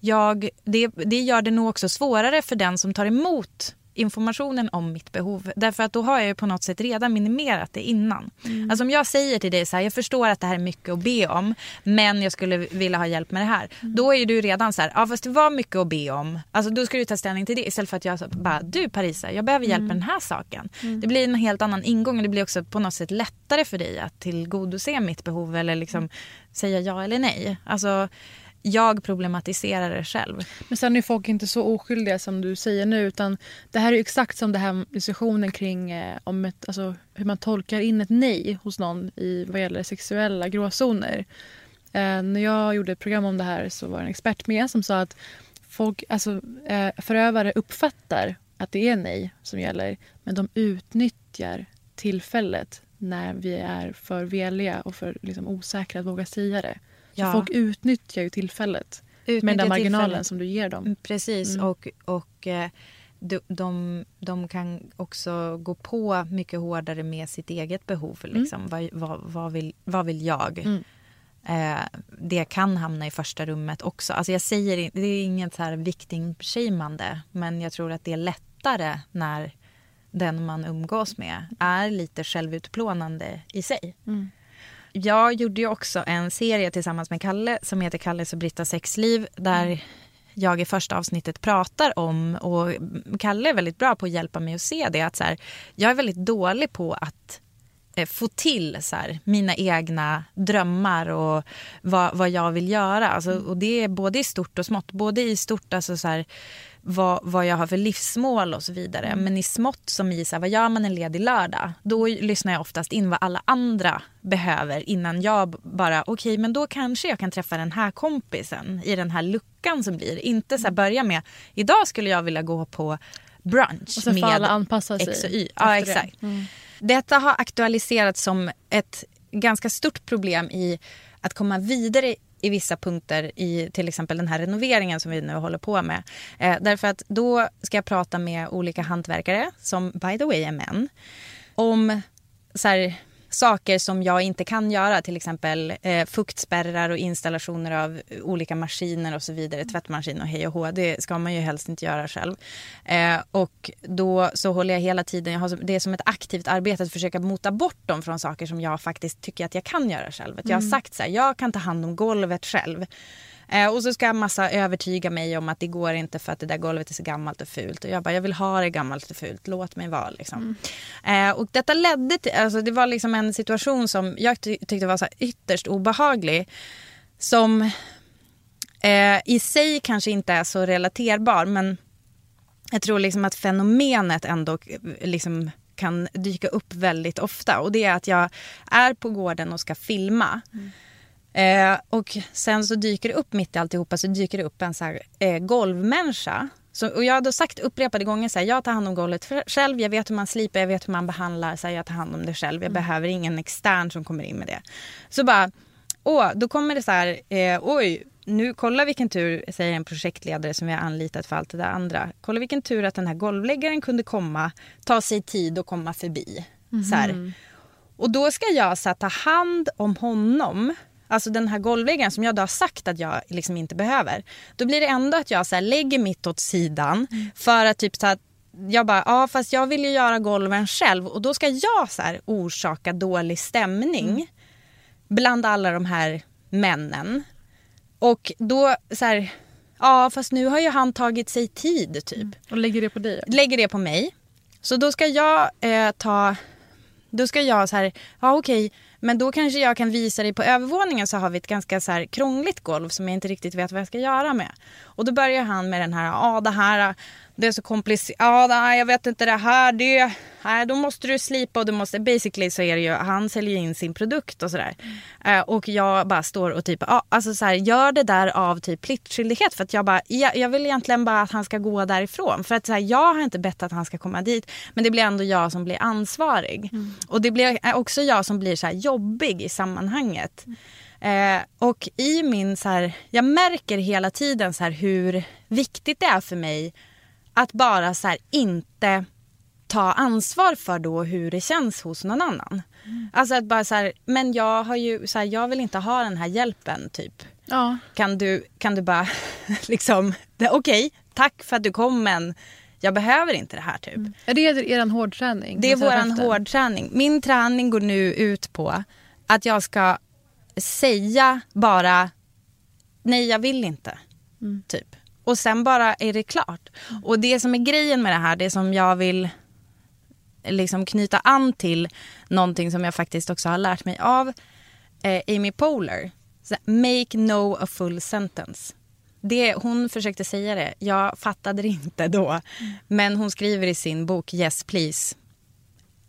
jag, det, det gör det nog också svårare för den som tar emot informationen om mitt behov. Därför att då har jag ju på något sätt redan minimerat det innan. Mm. Alltså om jag säger till dig så här, jag förstår att det här är mycket att be om, men jag skulle vilja ha hjälp med det här. Mm. Då är du redan så här, ja fast det var mycket att be om. Alltså då ska du ta ställning till det istället för att jag bara, du Parisa, jag behöver hjälp med mm. den här saken. Mm. Det blir en helt annan ingång och det blir också på något sätt lättare för dig att tillgodose mitt behov eller liksom mm. säga ja eller nej. Alltså jag problematiserar det själv. Men sen är folk inte så oskyldiga som du säger nu. utan Det här är exakt som det här diskussionen kring eh, om ett, alltså, hur man tolkar in ett nej hos någon i vad gäller sexuella gråzoner. Eh, när jag gjorde ett program om det här så var en expert med som sa att folk, alltså, eh, förövare uppfattar att det är nej som gäller men de utnyttjar tillfället när vi är för veliga och för liksom, osäkra att våga säga det. Ja. folk utnyttjar ju tillfället utnyttjar med den marginalen tillfället. som du ger dem. Mm, precis. Mm. Och, och eh, de, de, de, kan också gå på mycket hårdare med sitt eget behov. Mm. Liksom. Mm. Vad, vad, vad, vill, vad vill jag? Mm. Eh, det kan hamna i första rummet också. Alltså jag säger, det är inget så här victim-shamande men jag tror att det är lättare när den man umgås med är lite självutplånande i sig. Mm. Jag gjorde ju också en serie tillsammans med Kalle som heter Kalles och Brittas sexliv där mm. jag i första avsnittet pratar om och Kalle är väldigt bra på att hjälpa mig att se det att så här, jag är väldigt dålig på att få till så här, mina egna drömmar och vad, vad jag vill göra. Alltså, och det är både i stort och smått. Både i stort, alltså så här, vad, vad jag har för livsmål och så vidare. Mm. Men i smått som i så här, vad gör man en ledig lördag? Då lyssnar jag oftast in vad alla andra behöver innan jag bara okej okay, men då kanske jag kan träffa den här kompisen i den här luckan som blir. Inte så här, mm. börja med idag skulle jag vilja gå på brunch och så med alla anpassa sig X och Y. Ja, exakt. Mm. Detta har aktualiserats som ett ganska stort problem i att komma vidare i vissa punkter i till exempel den här renoveringen som vi nu håller på med. Eh, därför att då ska jag prata med olika hantverkare som by the way är män om så här, saker som jag inte kan göra, till exempel eh, fuktspärrar och installationer av olika maskiner och så vidare, tvättmaskin och hej och hå. Det ska man ju helst inte göra själv. Eh, och då så håller jag hela tiden, jag har, det är som ett aktivt arbete att försöka mota bort dem från saker som jag faktiskt tycker att jag kan göra själv. Att jag har mm. sagt så här, jag kan ta hand om golvet själv. Eh, och så ska massa övertyga mig om att det går inte för att det där golvet är så gammalt och fult. Och jag bara, jag vill ha det gammalt och fult, låt mig vara. Liksom. Mm. Eh, och detta ledde till, alltså det var liksom en situation som jag ty tyckte var så ytterst obehaglig. Som eh, i sig kanske inte är så relaterbar men jag tror liksom att fenomenet ändå liksom kan dyka upp väldigt ofta. Och det är att jag är på gården och ska filma. Mm. Eh, och sen så dyker det upp mitt i alltihopa så dyker det upp en så här, eh, golvmänniska. Så, och jag har då sagt upprepade gånger så här, jag tar hand om golvet själv, jag vet hur man slipar, jag vet hur man behandlar, så här, jag tar hand om det själv. Jag mm. behöver ingen extern som kommer in med det. Så bara, åh, då kommer det så här, eh, oj, nu kolla vilken tur, säger en projektledare som vi har anlitat för allt det där andra. Kolla vilken tur att den här golvläggaren kunde komma, ta sig tid och komma förbi. Mm. Så här. Mhm. Och då ska jag så här, ta hand om honom Alltså den här golvläggaren som jag då har sagt att jag liksom inte behöver. Då blir det ändå att jag så här, lägger mitt åt sidan mm. för att typ så att jag bara, ja fast jag vill ju göra golven själv och då ska jag så här orsaka dålig stämning mm. bland alla de här männen. Och då så här, ja fast nu har ju han tagit sig tid typ. Mm. Och lägger det på dig? Lägger det på mig. Så då ska jag eh, ta, då ska jag så här, ja okej men då kanske jag kan visa dig på övervåningen så har vi ett ganska så här krångligt golv som jag inte riktigt vet vad jag ska göra med. Och då börjar han med den här, ja det här det är så komplicerat, ja jag vet inte det här, det, nej, då måste du slipa och du måste, basically så är det ju, han säljer in sin produkt och sådär. Uh, och jag bara står och typ, ja, alltså så här, gör det där av typ pliktskyldighet för att jag bara, jag, jag vill egentligen bara att han ska gå därifrån. För att så här, jag har inte bett att han ska komma dit, men det blir ändå jag som blir ansvarig. Mm. Och det blir också jag som blir så här jobbig i sammanhanget. Mm. Eh, och i min så här, jag märker hela tiden så här hur viktigt det är för mig att bara så här, inte ta ansvar för då hur det känns hos någon annan. Mm. Alltså att bara så här, men jag har ju, så här, jag vill inte ha den här hjälpen typ. Ja. Kan, du, kan du bara liksom, okej, okay, tack för att du kom men jag behöver inte det här typ. Mm. Är det er hårdträning? Det är vår hårdträning. Min träning går nu ut på att jag ska säga bara nej jag vill inte. Mm. Typ. Och sen bara är det klart. Mm. Och det som är grejen med det här, det som jag vill liksom knyta an till någonting som jag faktiskt också har lärt mig av eh, Amy Poehler. Make no a full sentence. Det, hon försökte säga det, jag fattade det inte då. Mm. Men hon skriver i sin bok Yes please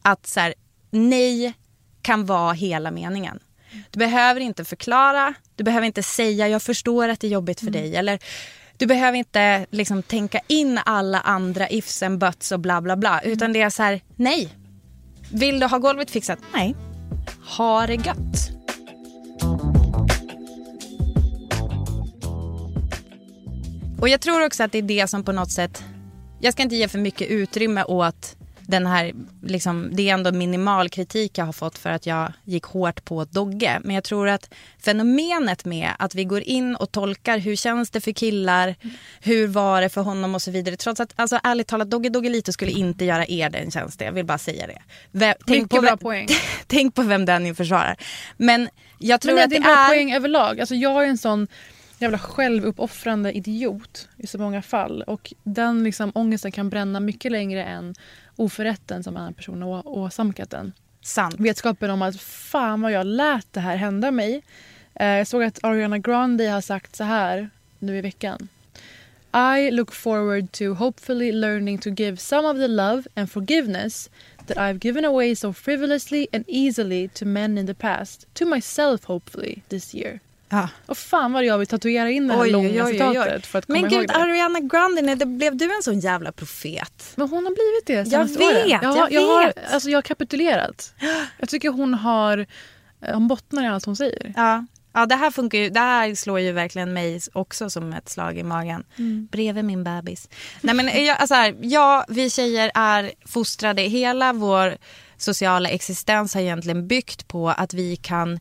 att så här, nej kan vara hela meningen. Du behöver inte förklara, du behöver inte säga jag förstår att det är jobbigt för mm. dig. Eller du behöver inte liksom tänka in alla andra ifs and buts och bla bla bla. Mm. Utan det är så här, nej. Vill du ha golvet fixat? Nej. Ha det gött. Och jag tror också att det är det som på något sätt... Jag ska inte ge för mycket utrymme åt den här, liksom, det är ändå minimal kritik jag har fått för att jag gick hårt på Dogge. Men jag tror att fenomenet med att vi går in och tolkar hur känns det för killar, hur var det för honom och så vidare. Trots att alltså, ärligt talat Dogge Doggelito skulle inte göra er den tjänsten. Jag vill bara säga det. Vem, tänk, på, bra poäng. tänk på vem den ni försvarar. Men jag tror Men nej, att det är en bra är... poäng överlag. Alltså, jag är en sån jävla självuppoffrande idiot i så många fall. Och den liksom, ångesten kan bränna mycket längre än oförrätten som annan person har åsamkat den. Sant. Vetskapen om att fan vad jag lät det här hända mig. Eh, jag såg att Ariana Grande har sagt så här nu i veckan. I look forward to hopefully learning to give some of the love and forgiveness that I've given away so frivolously and easily to men in the past, to myself hopefully this year. Ja. Och fan vad jag vill tatuera in det här oj, långa oj, citatet för att komma Men ihåg gud, det. Ariana Grande, det blev du en sån jävla profet? Men hon har blivit det Jag vet, jag, jag, jag vet. Har, alltså jag har kapitulerat. Jag tycker hon har, eh, hon bottnar i allt hon säger. Ja. Ja, det här funkar ju, det här slår ju verkligen mig också som ett slag i magen. Mm. Bredvid min bebis. Nej men jag, alltså här, ja, vi tjejer är fostrade. Hela vår sociala existens har egentligen byggt på att vi kan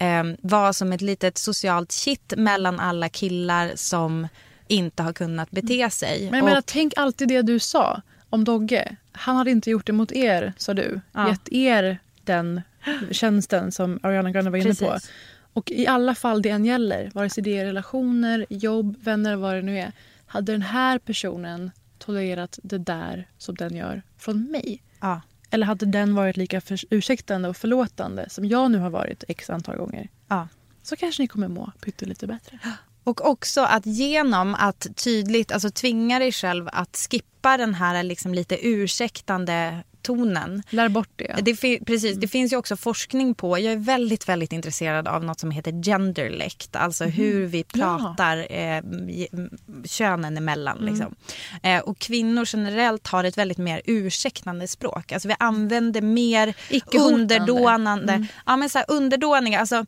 eh, vara som ett litet socialt kitt mellan alla killar som inte har kunnat bete mm. sig. Men jag menar, tänk alltid det du sa om Dogge. Han hade inte gjort det mot er, sa du. Ja. Gett er den tjänsten som Ariana Grande var inne Precis. på. Och i alla fall det än gäller, vare sig det är relationer, jobb, vänner, vad det nu är. Hade den här personen tolererat det där som den gör från mig. Ja. Eller hade den varit lika för, ursäktande och förlåtande som jag nu har varit x antal gånger. Ja. Så kanske ni kommer må pyttelite bättre. Och också att genom att tydligt alltså tvinga dig själv att skippa den här liksom lite ursäktande tonen. Lär bort det. det precis, mm. det finns ju också forskning på, jag är väldigt väldigt intresserad av något som heter genderlect. Alltså mm. hur vi pratar ja. eh, könen emellan. Mm. Liksom. Eh, och kvinnor generellt har ett väldigt mer ursäktande språk. Alltså vi använder mer underdånande, mm. ja, men så här, underdåniga. Alltså,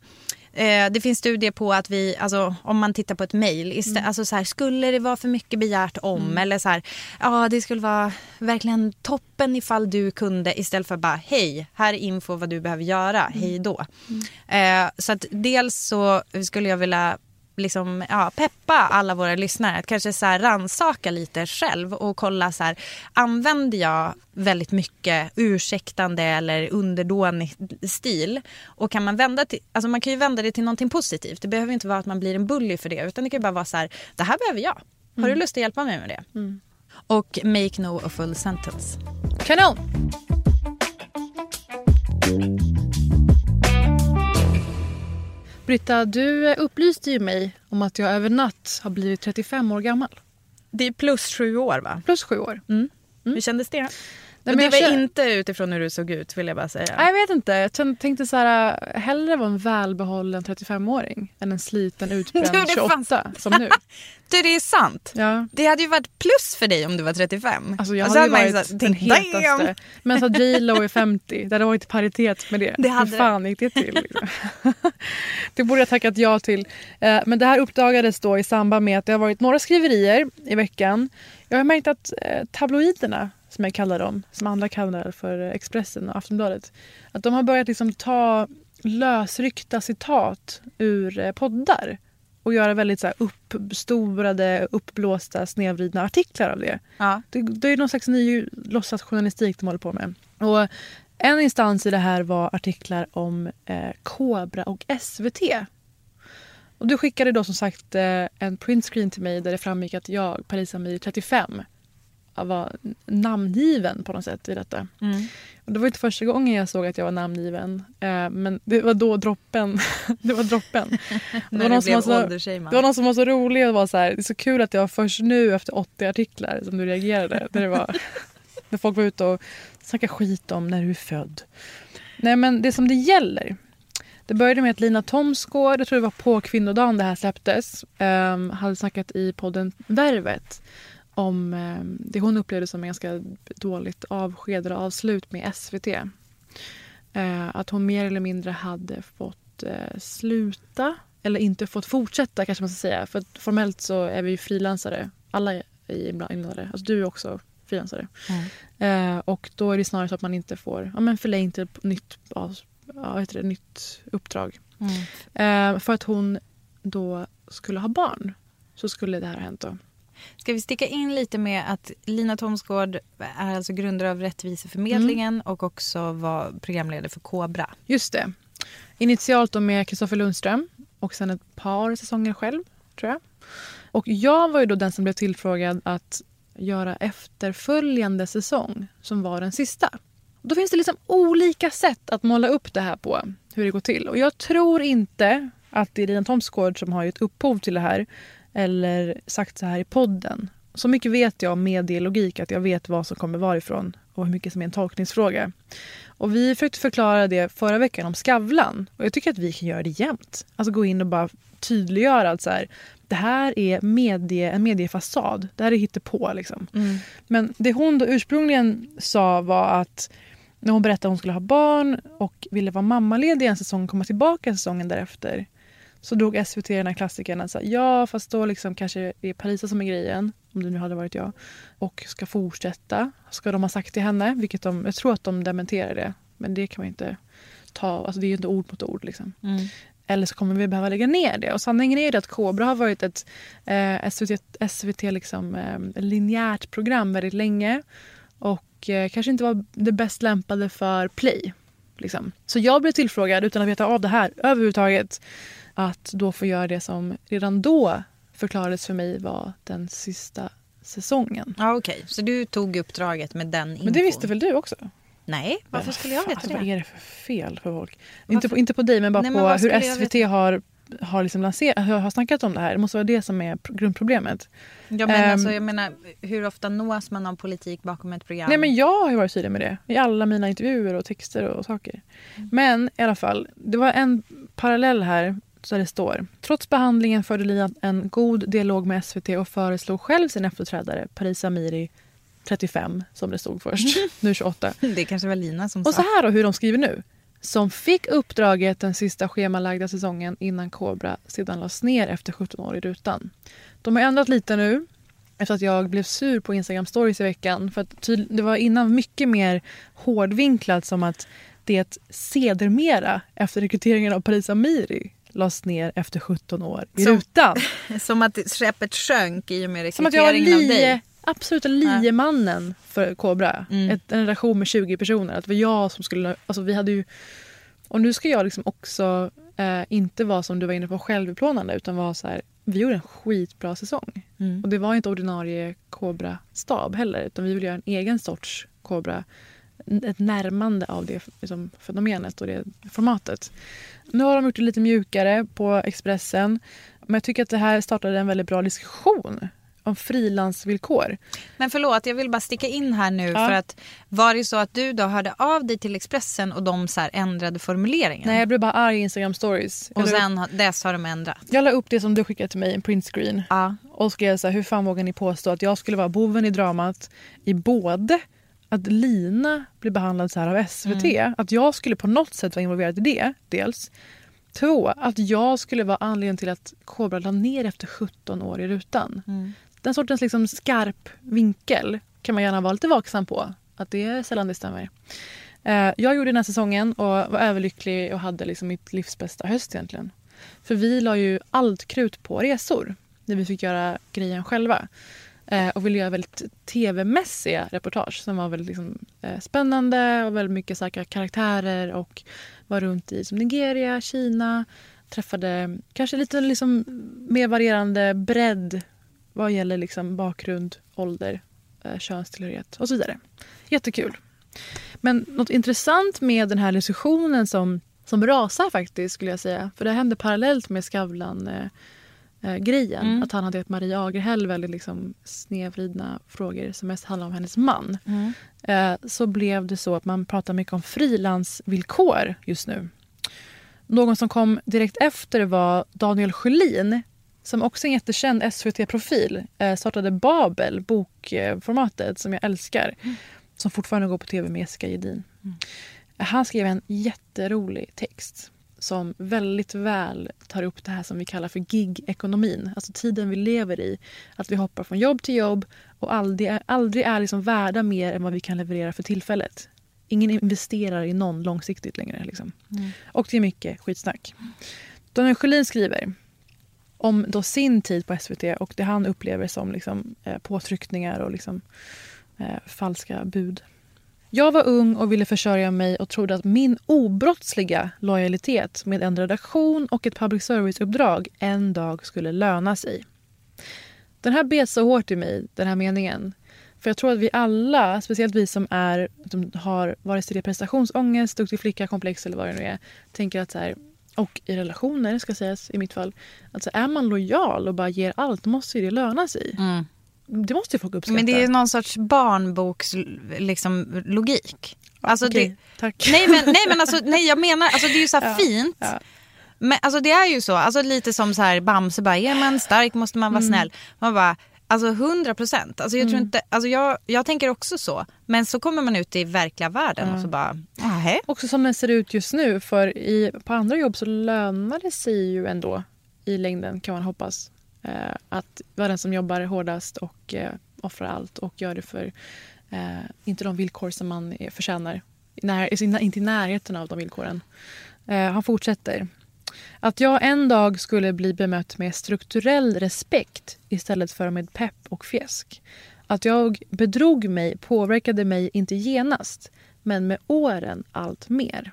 Eh, det finns studier på att vi, alltså, om man tittar på ett mejl, mm. alltså, så här, skulle det vara för mycket begärt om mm. eller så här, ja det skulle vara verkligen toppen ifall du kunde istället för bara hej, här är info vad du behöver göra, mm. hej då. Mm. Eh, så att dels så skulle jag vilja liksom, ja, peppa alla våra lyssnare att kanske så här ransaka lite själv och kolla så här, använder jag väldigt mycket ursäktande eller underdånig stil och kan man vända till, alltså man kan ju vända det till någonting positivt. Det behöver inte vara att man blir en bully för det utan det kan bara vara så här, det här behöver jag. Har mm. du lust att hjälpa mig med det? Mm. Och make no a full sentence. Kanon! Britta, du upplyste ju mig om att jag över natt har blivit 35 år gammal. Det är plus sju år va? Plus sju år. Mm. Mm. Hur kändes det? Men men det var känner- inte utifrån hur du såg ut vill jag bara säga. Nej, jag vet inte. Jag tänkte så här, äh, hellre vara en välbehållen 35-åring än en sliten utbränd Du, det 28 som nu. Du, det är sant. Ja. Det hade ju varit plus för dig om du var 35. Alltså jag hade man varit så här den hetaste. Men så J Lo är 50. Det hade varit paritet med det. Det hade Hur fan gick det till? Liksom? det borde jag tackat ja till. Eh, Men det här uppdagades då i samband med att det har varit några skriverier i veckan. Jag har märkt att eh, tabloiderna, som jag kallar dem, som andra kallar för Expressen och Aftonbladet, att de har börjat liksom ta lösryckta citat ur eh, poddar och göra väldigt så här uppstorade, uppblåsta, snedvridna artiklar av det. Ja. Det, det är någon slags ny låtsasjournalistik de håller på med. Och en instans i det här var artiklar om eh, Kobra och SVT. Och du skickade då som sagt eh, en printscreen till mig där det framgick att jag, Paris Amir, 35, var namngiven på något sätt i detta. Mm. Det var inte första gången jag såg att jag var namngiven. Eh, men det var då droppen. det var droppen. Det var, någon som var så, det var någon som var så rolig och var så här, det är så kul att det var först nu efter 80 artiklar som du reagerade. När, det var, när folk var ute och snackade skit om när du är född. Nej men det som det gäller. Det började med att Lina Thomsgård, jag tror det var på kvinnodagen det här släpptes, ehm, hade snackat i podden Värvet om ehm, det hon upplevde som en ganska dåligt avsked eller avslut med SVT. Eh, att hon mer eller mindre hade fått eh, sluta eller inte fått fortsätta kanske man ska säga. För formellt så är vi ju frilansare. Alla är inblandade. Alltså du är också frilansare. Eh, och då är det snarare så att man inte får ja, men till nytt, ja, heter det, nytt uppdrag. Eh, för att hon då skulle ha barn så skulle det här ha hänt då. Ska vi sticka in lite med att Lina Thomsgård är alltså grundare av Rättviseförmedlingen och också var programledare för Kobra. Just det. Initialt då med Kristoffer Lundström och sen ett par säsonger själv, tror jag. Och jag var ju då den som blev tillfrågad att göra efterföljande säsong, som var den sista. Då finns det liksom olika sätt att måla upp det här på, hur det går till. Och jag tror inte att det är Lina Thomsgård som har gett upphov till det här eller sagt så här i podden. Så mycket vet jag om medielogik att jag vet vad som kommer varifrån och hur mycket som är en tolkningsfråga. Och vi försökte förklara det förra veckan om Skavlan och jag tycker att vi kan göra det jämt. Alltså gå in och bara tydliggöra att så här, det här är medie, en mediefasad. Det här är hittepå liksom. Men det hon då ursprungligen sa var att när hon berättade att hon skulle ha barn och ville vara mammaledig en säsong och komma tillbaka säsongen därefter så drog SVT den här klassikern att säga ja fast då liksom kanske det är Parisa som är grejen, om det nu hade varit jag, och ska fortsätta. Ska de ha sagt till henne, vilket de, jag tror att de dementerar det, men det kan man inte ta, alltså det är ju inte ord mot ord liksom. Mm. Eller så kommer vi behöva lägga ner det. Och sanningen är ju att Kobra har varit ett eh, SVT, SVT liksom, eh, linjärt program väldigt länge. Och eh, kanske inte var det bäst lämpade för play. Liksom. Så jag blev tillfrågad, utan att veta av det här överhuvudtaget, att då få göra det som redan då förklarades för mig var den sista säsongen. Ja, Okej, så du tog uppdraget med den infon. Men det visste väl du också? Nej, varför skulle jag veta det? vad är det för fel för folk? Inte på, inte på dig, men bara Nej, men på hur SVT har, har, liksom lanserat, har har snackat om det här. Det måste vara det som är pr- grundproblemet. Ja, men Ehm, alltså, jag menar, hur ofta nås man av politik bakom ett program? Nej, men jag har ju varit tydlig med det i alla mina intervjuer och texter och saker. Mm. Men i alla fall, det var en parallell här där det står. Trots behandlingen förde Lina en god dialog med SVT och föreslog själv sin efterträdare Parisa Amiri 35 som det stod först, nu 28. Det kanske var Lina som Och sa. så här då hur de skriver nu. Som fick uppdraget den sista schemalagda säsongen innan Kobra sedan lades ner efter 17 år i rutan. De har ändrat lite nu efter att jag blev sur på Instagram stories i veckan. För det var innan mycket mer hårdvinklat som att det sedermera efter rekryteringen av Paris Amiri lades ner efter 17 år i Som- rutan. Som att skeppet sjönk i och med rekryteringen av dig. absoluta liemannen för Kobra. Mm. Ett, en redaktion med 20 personer. Att det var jag som skulle... Alltså vi hade ju, och nu ska jag liksom också eh, inte vara som du var inne på självutplånande utan vara så här, vi gjorde en skitbra säsong. Mm. Och det var inte ordinarie Kobra-stab heller utan vi ville göra en egen sorts Kobra. Ett närmande av det liksom, fenomenet och det formatet. Nu har de gjort det lite mjukare på Expressen. Men jag tycker att det här startade en väldigt bra diskussion om frilansvillkor. Men förlåt, jag vill bara sticka in här nu. Ja. för att Var det så att du då hörde av dig till Expressen och de så här ändrade formuleringen? Nej, jag blev bara arg i Instagram stories. Och Jag sen har- dess har de ändrat? Jag la upp det som du skickade till mig, en printscreen. Ja. Och skrev så här, hur fan vågar ni påstå att jag skulle vara boven i dramat i både att Lina blir behandlad så här av SVT, Mm. att jag skulle på något sätt vara involverad i det, dels. Två, att jag skulle vara anledningen till att Kobra la ner efter 17 år i rutan. Mm. Den sortens liksom skarp vinkel kan man gärna vara lite vaksam på. Att det är sällan det stämmer. Eh, jag gjorde den här säsongen och var överlycklig och hade liksom mitt livs bästa höst egentligen. För vi la ju allt krut på resor när vi fick göra grejen själva. Eh, och ville göra väldigt tv-mässiga reportage som var väldigt liksom, eh, spännande och väldigt mycket starka karaktärer och var runt i som Nigeria, Kina, träffade kanske lite liksom mer varierande bredd vad gäller liksom bakgrund, ålder, eh, könstillhörighet och så vidare. Jättekul. Men något intressant med den här diskussionen som, som rasar faktiskt skulle jag säga, för det hände parallellt med Skavlan eh, eh, grejen. Mm. Att han hade gett Maria Agerhäll väldigt liksom snedvridna frågor som mest handlade om hennes man. Mm. Eh, så blev det så att man pratar mycket om frilansvillkor just nu. Någon som kom direkt efter var Daniel Sjölin som också är en jättekänd SVT-profil. Eh, startade Babel, bokformatet som jag älskar. Som fortfarande går på tv med Jessica Gedin. Han skrev en jätterolig text som väldigt väl tar upp det här som vi kallar för gig-ekonomin. Alltså tiden vi lever i. Att vi hoppar från jobb till jobb och aldrig, aldrig är liksom värda mer än vad vi kan leverera för tillfället. Ingen investerar i någon långsiktigt längre. Liksom. Mm. Och det är mycket skitsnack. Daniel Sjölin skriver om då sin tid på SVT och det han upplever som liksom, eh, påtryckningar och liksom, eh, falska bud. Jag var ung och ville försörja mig och trodde att min obrottsliga lojalitet med en redaktion och ett public service-uppdrag en dag skulle löna sig. Den här bet så hårt i mig, den här meningen. För jag tror att vi alla, speciellt vi som är, som har vare sig det prestationsångest, duktig flicka-komplex eller vad det nu är, tänker att så här, och i relationer ska sägas i mitt fall, alltså är man lojal och bara ger allt, då måste ju det löna sig. Mm. Det måste ju folk uppskatta. Men det är någon sorts barnboks liksom, logik. Alltså det, tack. Nej men, nej, men alltså, nej, jag menar, alltså, det är ju så Ja, fint. ja. Men alltså, det är ju så, alltså, lite som så här, Bamse bara, är man stark måste man vara Mm. snäll. Man bara, alltså 100 procent. Alltså, jag, tror Mm. alltså, jag, jag tänker också så. Men så kommer man ut i verkliga världen Ja. och så bara, nähä. Också som den ser ut just nu. För i, på andra jobb så lönar det sig ju ändå i längden kan man hoppas. Eh, att vara den som jobbar hårdast och eh, offrar allt och gör det för eh, inte de villkor som man förtjänar. När, inte i närheten av de villkoren. Eh, han fortsätter. Att jag en dag skulle bli bemött med strukturell respekt istället för med pepp och fjäsk. Att jag bedrog mig påverkade mig inte genast men med åren allt mer.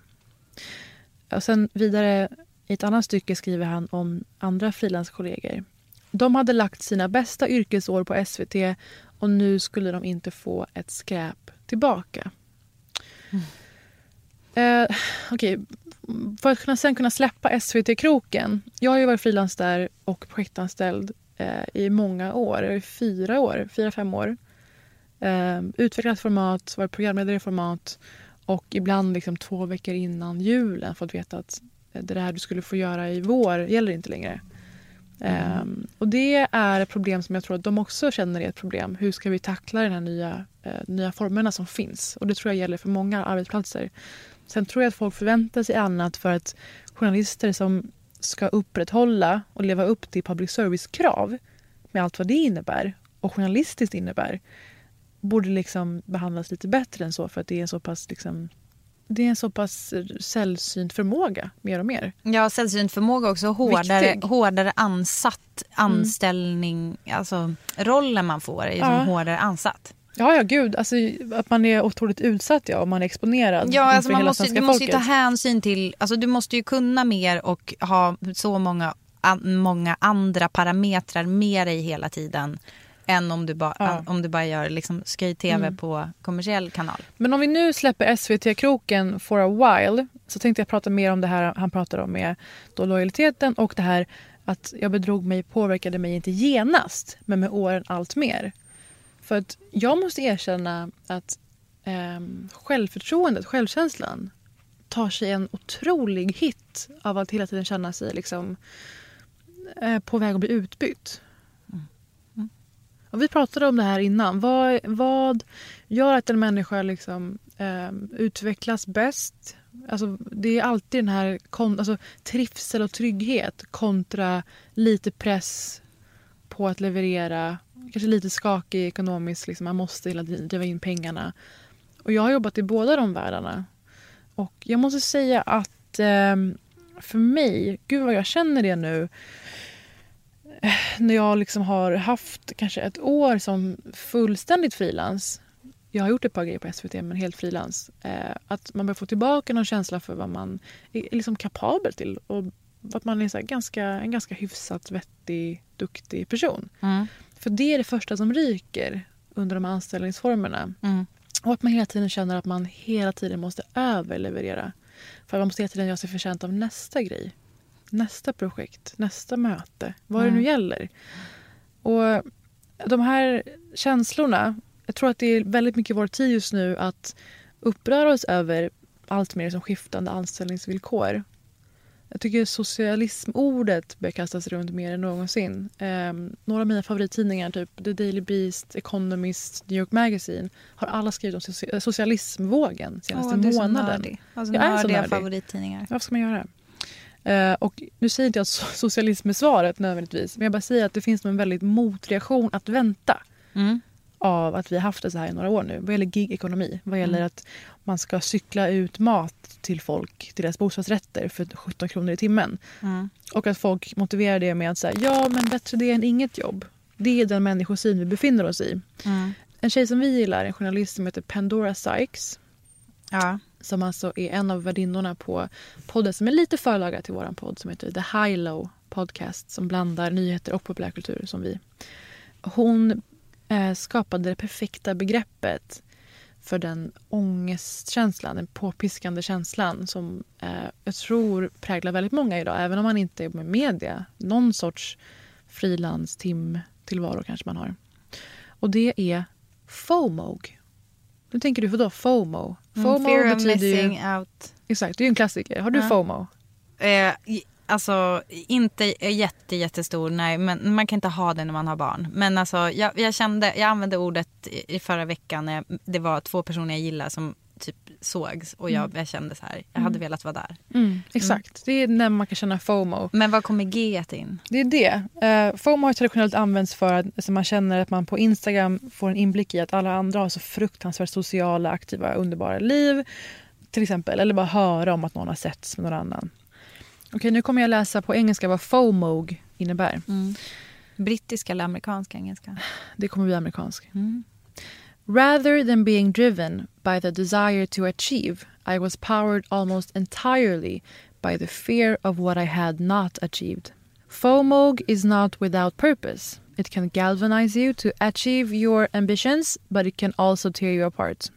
Och sen vidare i ett annat stycke skriver han om andra frilanskollegor. De hade lagt sina bästa yrkesår på SVT och nu skulle de inte få ett skräp tillbaka. Eh, Okej, för att kunna, sen kunna släppa SVT-kroken. Jag har ju varit frilans där och projektanställd eh, i många år. Fyra år, fyra, fem år. Eh, utvecklat format, varit programledare i format och ibland liksom två veckor innan julen fått veta att eh, det där du skulle få göra i vår gäller inte längre. Mm. Ehm, och det är ett problem som jag tror att de också känner är ett problem. Hur ska vi tackla de här nya, uh, nya formerna som finns? Och det tror jag gäller för många arbetsplatser. Sen tror jag att folk förväntar sig annat för att journalister som ska upprätthålla och leva upp till public service-krav med allt vad det innebär och journalistiskt innebär borde liksom behandlas lite bättre än så för att det är en så pass liksom, det är en så pass sällsynt förmåga mer och mer. Ja, sällsynt förmåga också. Hårdare, Viktig. hårdare ansatt anställning. Alltså rollen man får är Ja. hårdare ansatt. Ja, ja gud. Alltså, att man är otroligt utsatt ja, om man är exponerad Ja, alltså man måste, du måste ta hänsyn till, alltså du måste ju kunna mer och ha så många, an, många andra parametrar med dig hela tiden än om du, ba, Ja. om du bara gör liksom skoj-tv Mm. på kommersiell kanal. Men om vi nu släpper SVT-kroken for a while så tänkte jag prata mer om det här han pratar om med då lojaliteten och det här att jag bedrog mig påverkade mig inte genast men med åren allt mer. För att jag måste erkänna att eh, självförtroendet, självkänslan tar sig en otrolig hit av att hela tiden känna sig liksom, eh, på väg att bli utbytt. Och vi pratade om det här innan. Vad, vad gör att en människa liksom, eh, utvecklas bäst? Alltså, det är alltid den här kon- alltså, trivsel och trygghet kontra lite press på att leverera. Kanske lite skakig ekonomiskt. Liksom. Man måste hela tiden driva in pengarna. Och jag har jobbat i båda de världarna. Och jag måste säga att eh, för mig, gud vad jag känner det nu när jag liksom har haft kanske ett år som fullständigt frilans. Jag har gjort ett par grejer på SVT men helt frilans. Eh, att man börjar få tillbaka någon känsla för vad man är liksom kapabel till. Och att man är så ganska, en ganska hyfsat vettig, duktig person. Mm. För det är det första som ryker under de här anställningsformerna. Mm. Och att man hela tiden känner att man hela tiden måste överleverera. För man måste hela tiden göra sig förtjänt av nästa grej. Nästa projekt, nästa möte. Vad Mm. det nu gäller. Och de här känslorna. Jag tror att det är väldigt mycket vår tid just nu att uppröra oss över allt mer som skiftande anställningsvillkor. Jag tycker socialismordet börjar kastas runt mer än någonsin. Um, några av mina favorittidningar, typ The Daily Beast, Economist, New York Magazine har alla skrivit om soci- socialismvågen senaste Åh, du är så månaden. nördig. Alltså, jag är så nördig. favorittidningar. Vad ska man göra? Eh, och nu säger inte jag att so- socialism är svaret nödvändigtvis. Men jag bara säger att det finns en väldigt motreaktion att vänta. Mm. Av att vi har haft det så här i några år nu. Vad gäller gig-ekonomi. Vad gäller Mm. att man ska cykla ut mat till folk, till deras bostadsrätter för 17 kronor i timmen. Mm. Och att folk motiverar det med att säga ja men bättre det än inget jobb. Det är den människosyn vi befinner oss i. Mm. En tjej som vi gillar, en journalist som heter Pandora Sykes. Ja. Som alltså är en av värdinnorna på podden som är lite förlaga till vår podd som heter The High Low Podcast som blandar nyheter och populärkultur som vi. Hon eh, skapade det perfekta begreppet för den ångestkänslan, den påpiskande känslan som eh, jag tror präglar väldigt många idag, även om man inte är med media. Någon sorts frilans tillvaro kanske man har. Och det är FOMOG. Nu tänker du, vadå FOMO? FOMO Mm, fear of betyder ju... missing out. Exakt, det är ju en klassiker. Har du Ja. FOMO? Eh, alltså inte jätte, jättestor, nej. Men man kan inte ha det när man har barn. Men alltså, jag, jag kände, jag använde ordet i, i förra veckan. När det var två personer jag gillar som typ sågs. Och jag, Mm. jag kände så här, jag hade Mm. velat vara där. Mm, exakt, det är när man kan känna FOMO. Men vad kommer G in? Det är det. Uh, FOMO har traditionellt använts för att alltså man känner att man på Instagram får en inblick i att alla andra har så fruktansvärt sociala, aktiva, underbara liv. Till exempel. Eller bara höra om att någon har setts med någon annan. Okej, nu kommer jag läsa på engelska vad FOMOG innebär. Brittiska eller amerikanska engelska? Det kommer bli amerikansk. Rather than being driven by the desire to achieve, I was powered almost entirely by the fear of what I had not achieved. FOMOG is not without purpose. It can galvanize you to achieve your ambitions, but it can also tear you apart.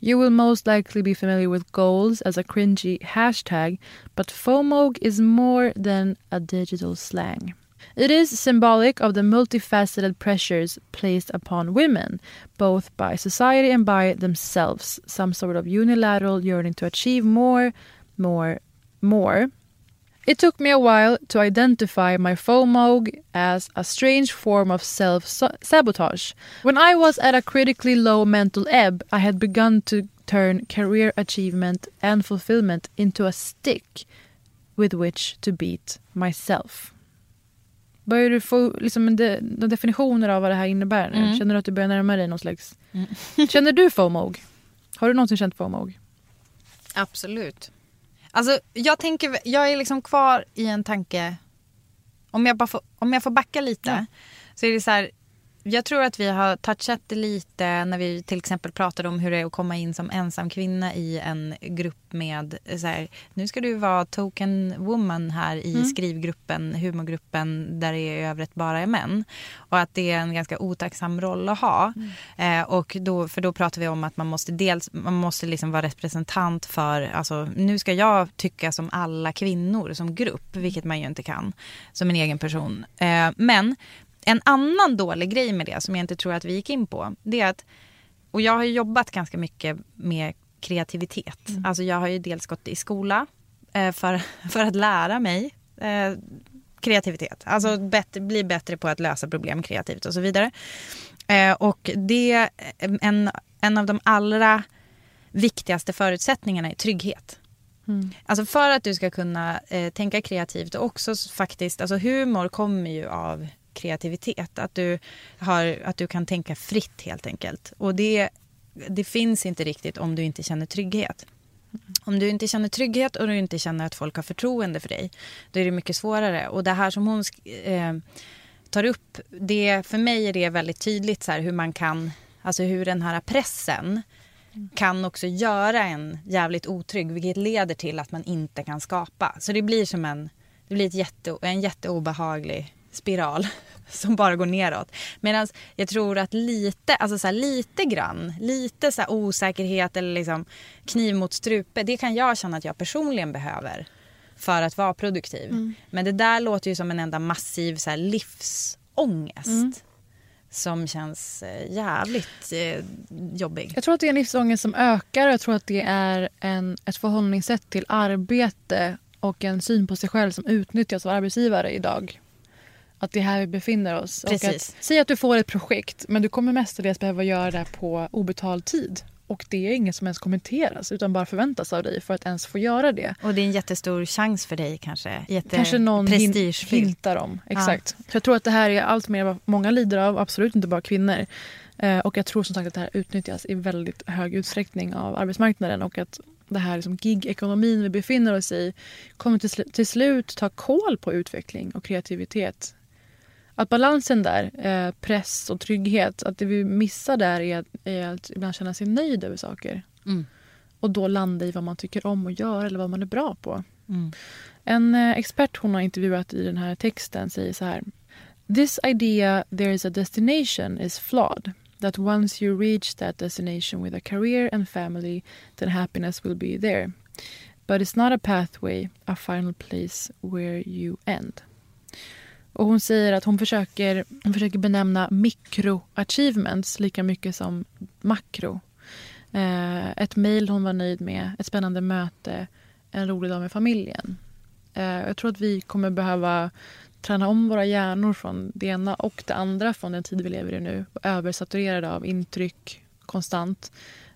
You will most likely be familiar with goals as a cringy hashtag, but FOMOG is more than a digital slang. It is symbolic of the multifaceted pressures placed upon women, both by society and by themselves. Some sort of unilateral yearning to achieve more, more, more. It took me a while to identify my FOMOG as a strange form of self sabotage. When I was at a critically low mental ebb, I had begun to turn career achievement and fulfillment into a stick with which to beat myself. Börjar du få liksom, de, de definitioner av vad det här innebär nu? Mm. Känner du att du börjar närma dig någon slags... Känner du FOMOG? Har du någonsin känt FOMOG? Absolut. Alltså, jag, tänker, jag är liksom kvar i en tanke... Om jag, bara får, om jag får backa lite så är det så här... jag tror att vi har touchat det lite när vi till exempel pratade om hur det är att komma in som ensam kvinna i en grupp med så här, nu ska du vara token woman här i Mm. skrivgruppen, humorgruppen där det i övrigt bara är män. Och att det är en ganska otacksam roll att ha. Eh, och då, för då pratar vi om att man måste dels man måste liksom vara representant för, alltså nu ska jag tycka som alla kvinnor som grupp, vilket man ju inte kan som en egen person. Eh, men en annan dålig grej med det som jag inte tror att vi gick in på, det är att, och jag har jobbat ganska mycket med kreativitet. Alltså jag har ju dels gått i skola eh, för, för att lära mig eh, kreativitet. Alltså bättre, bli bättre på att lösa problem kreativt och så vidare. Eh, och det, en, en av de allra viktigaste förutsättningarna är trygghet. Mm. Alltså för att du ska kunna eh, tänka kreativt och också faktiskt, alltså humor kommer ju av kreativitet. Att du, har, att du kan tänka fritt helt enkelt. Och det, det finns inte riktigt om du inte känner trygghet. Om du inte känner trygghet och du inte känner att folk har förtroende för dig, då är det mycket svårare. Och det här som hon eh, tar upp, det, för mig är det väldigt tydligt så här, hur man kan, alltså hur den här pressen kan också göra en jävligt otrygg, vilket leder till att man inte kan skapa. Så det blir som en, det blir ett jätte, en jätteobehaglig spiral som bara går neråt. Medan jag tror att lite, alltså så här, lite grann, lite så osäkerhet eller liksom kniv mot strupe, det kan jag känna att jag personligen behöver för att vara produktiv. Mm. Men det där låter ju som en enda massiv så här, livsångest. Mm. Som känns eh, jävligt eh, jobbig. Jag tror att det är en livsångest som ökar och jag tror att det är en, ett förhållningssätt till arbete och en syn på sig själv som utnyttjas av arbetsgivare idag. Att det är här vi befinner oss. Och Precis. att, säg att du får ett projekt men du kommer mestadels behöva göra det på obetald tid. Och det är inget som ens kommenteras utan bara förväntas av dig för att ens få göra det. Och det är en jättestor chans för dig kanske. Jätte Kanske någon hin- hintar om. Exakt. Så jag tror att det här är allt mer vad många lider av, absolut inte bara kvinnor. Eh, och jag tror som sagt att det här utnyttjas i väldigt hög utsträckning av arbetsmarknaden och att det här liksom gig-ekonomin vi befinner oss i kommer till, sl- till slut ta koll på utveckling och kreativitet. Att balansen där, eh, press och trygghet, att det vi missar där är, att- är att ibland känna sig nöjd över saker. Mm. Och då landa i vad man tycker om att göra eller vad man är bra på. Mm. En eh, expert hon har intervjuat i den här texten säger så här. This idea there is a destination is flawed. That once you reach that destination with a career and family, then happiness will be there. But it's not a pathway, a final place where you end. Och hon säger att hon försöker, hon försöker benämna mikro-achievements lika mycket som makro. Eh, ett mejl hon var nöjd med, ett spännande möte, en rolig dag med familjen. Eh, jag tror att vi kommer behöva träna om våra hjärnor från det ena och det andra från den tid vi lever i nu. Översaturerade av intryck konstant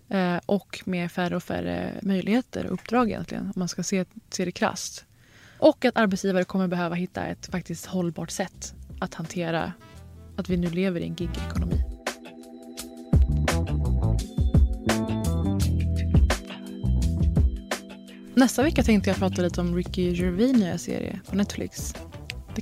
eh, och med färre och färre möjligheter och uppdrag egentligen om man ska se, se det krasst. Och att arbetsgivare kommer behöva hitta ett faktiskt hållbart sätt att hantera att vi nu lever i en gig-ekonomi. Nästa vecka tänkte jag prata lite om Ricky Gervais nya serie på Netflix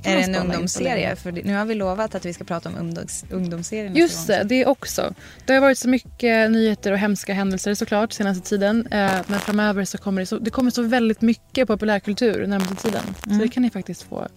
kan Är det en så ungdomsserie? För det- nu har vi lovat att vi ska prata om ungdoms, ungdomsserien Just det, det också. Det har varit så mycket nyheter och hemska händelser såklart senaste tiden. Eh, Men framöver så kommer det så, det kommer så väldigt mycket populärkultur närmaste tiden. Så Mm. det kan ni faktiskt få,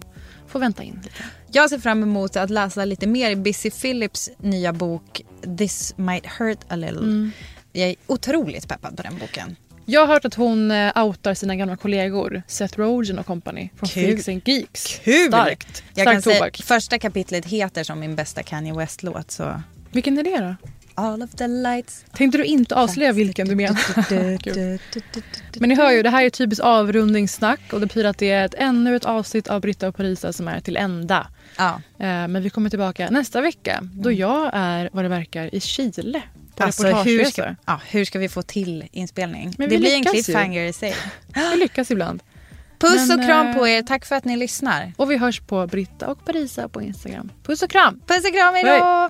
få vänta in lite. Jag ser fram emot att läsa lite mer i Busy Phillips nya bok This might hurt a little. Mm. Jag är otroligt peppad på den boken. Jag har hört att hon eh, outar sina gamla kollegor Seth Rogen och company från Kul. Freaks and Geeks. Kul! Starkt. Jag kan Stark säga, tobak. första kapitlet heter som min bästa Kanye West-låt. Så. Vilken är det då? All of the lights. Tänkte du inte avslöja vilken du menar? Men ni hör ju, det här är typiskt avrundningssnack och det betyder att det är ett, ännu ett avsnitt av Britta och Parisa som är till ända. Ja. Eh, Men vi kommer tillbaka nästa vecka då jag är vad det verkar i Chile. Alltså, hur, ska, ja, hur ska vi få till inspelning? Men det vi blir en lyckas ju. cliffhanger i sig. Vi lyckas ibland. Puss Men, och kram eh, på er. Tack för att ni lyssnar. Och vi hörs på Britta och Parisa på Instagram. Puss och kram! Puss och kram, Hej. hejdå!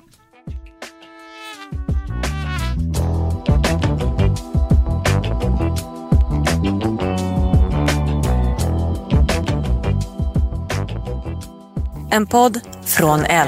En podd från L.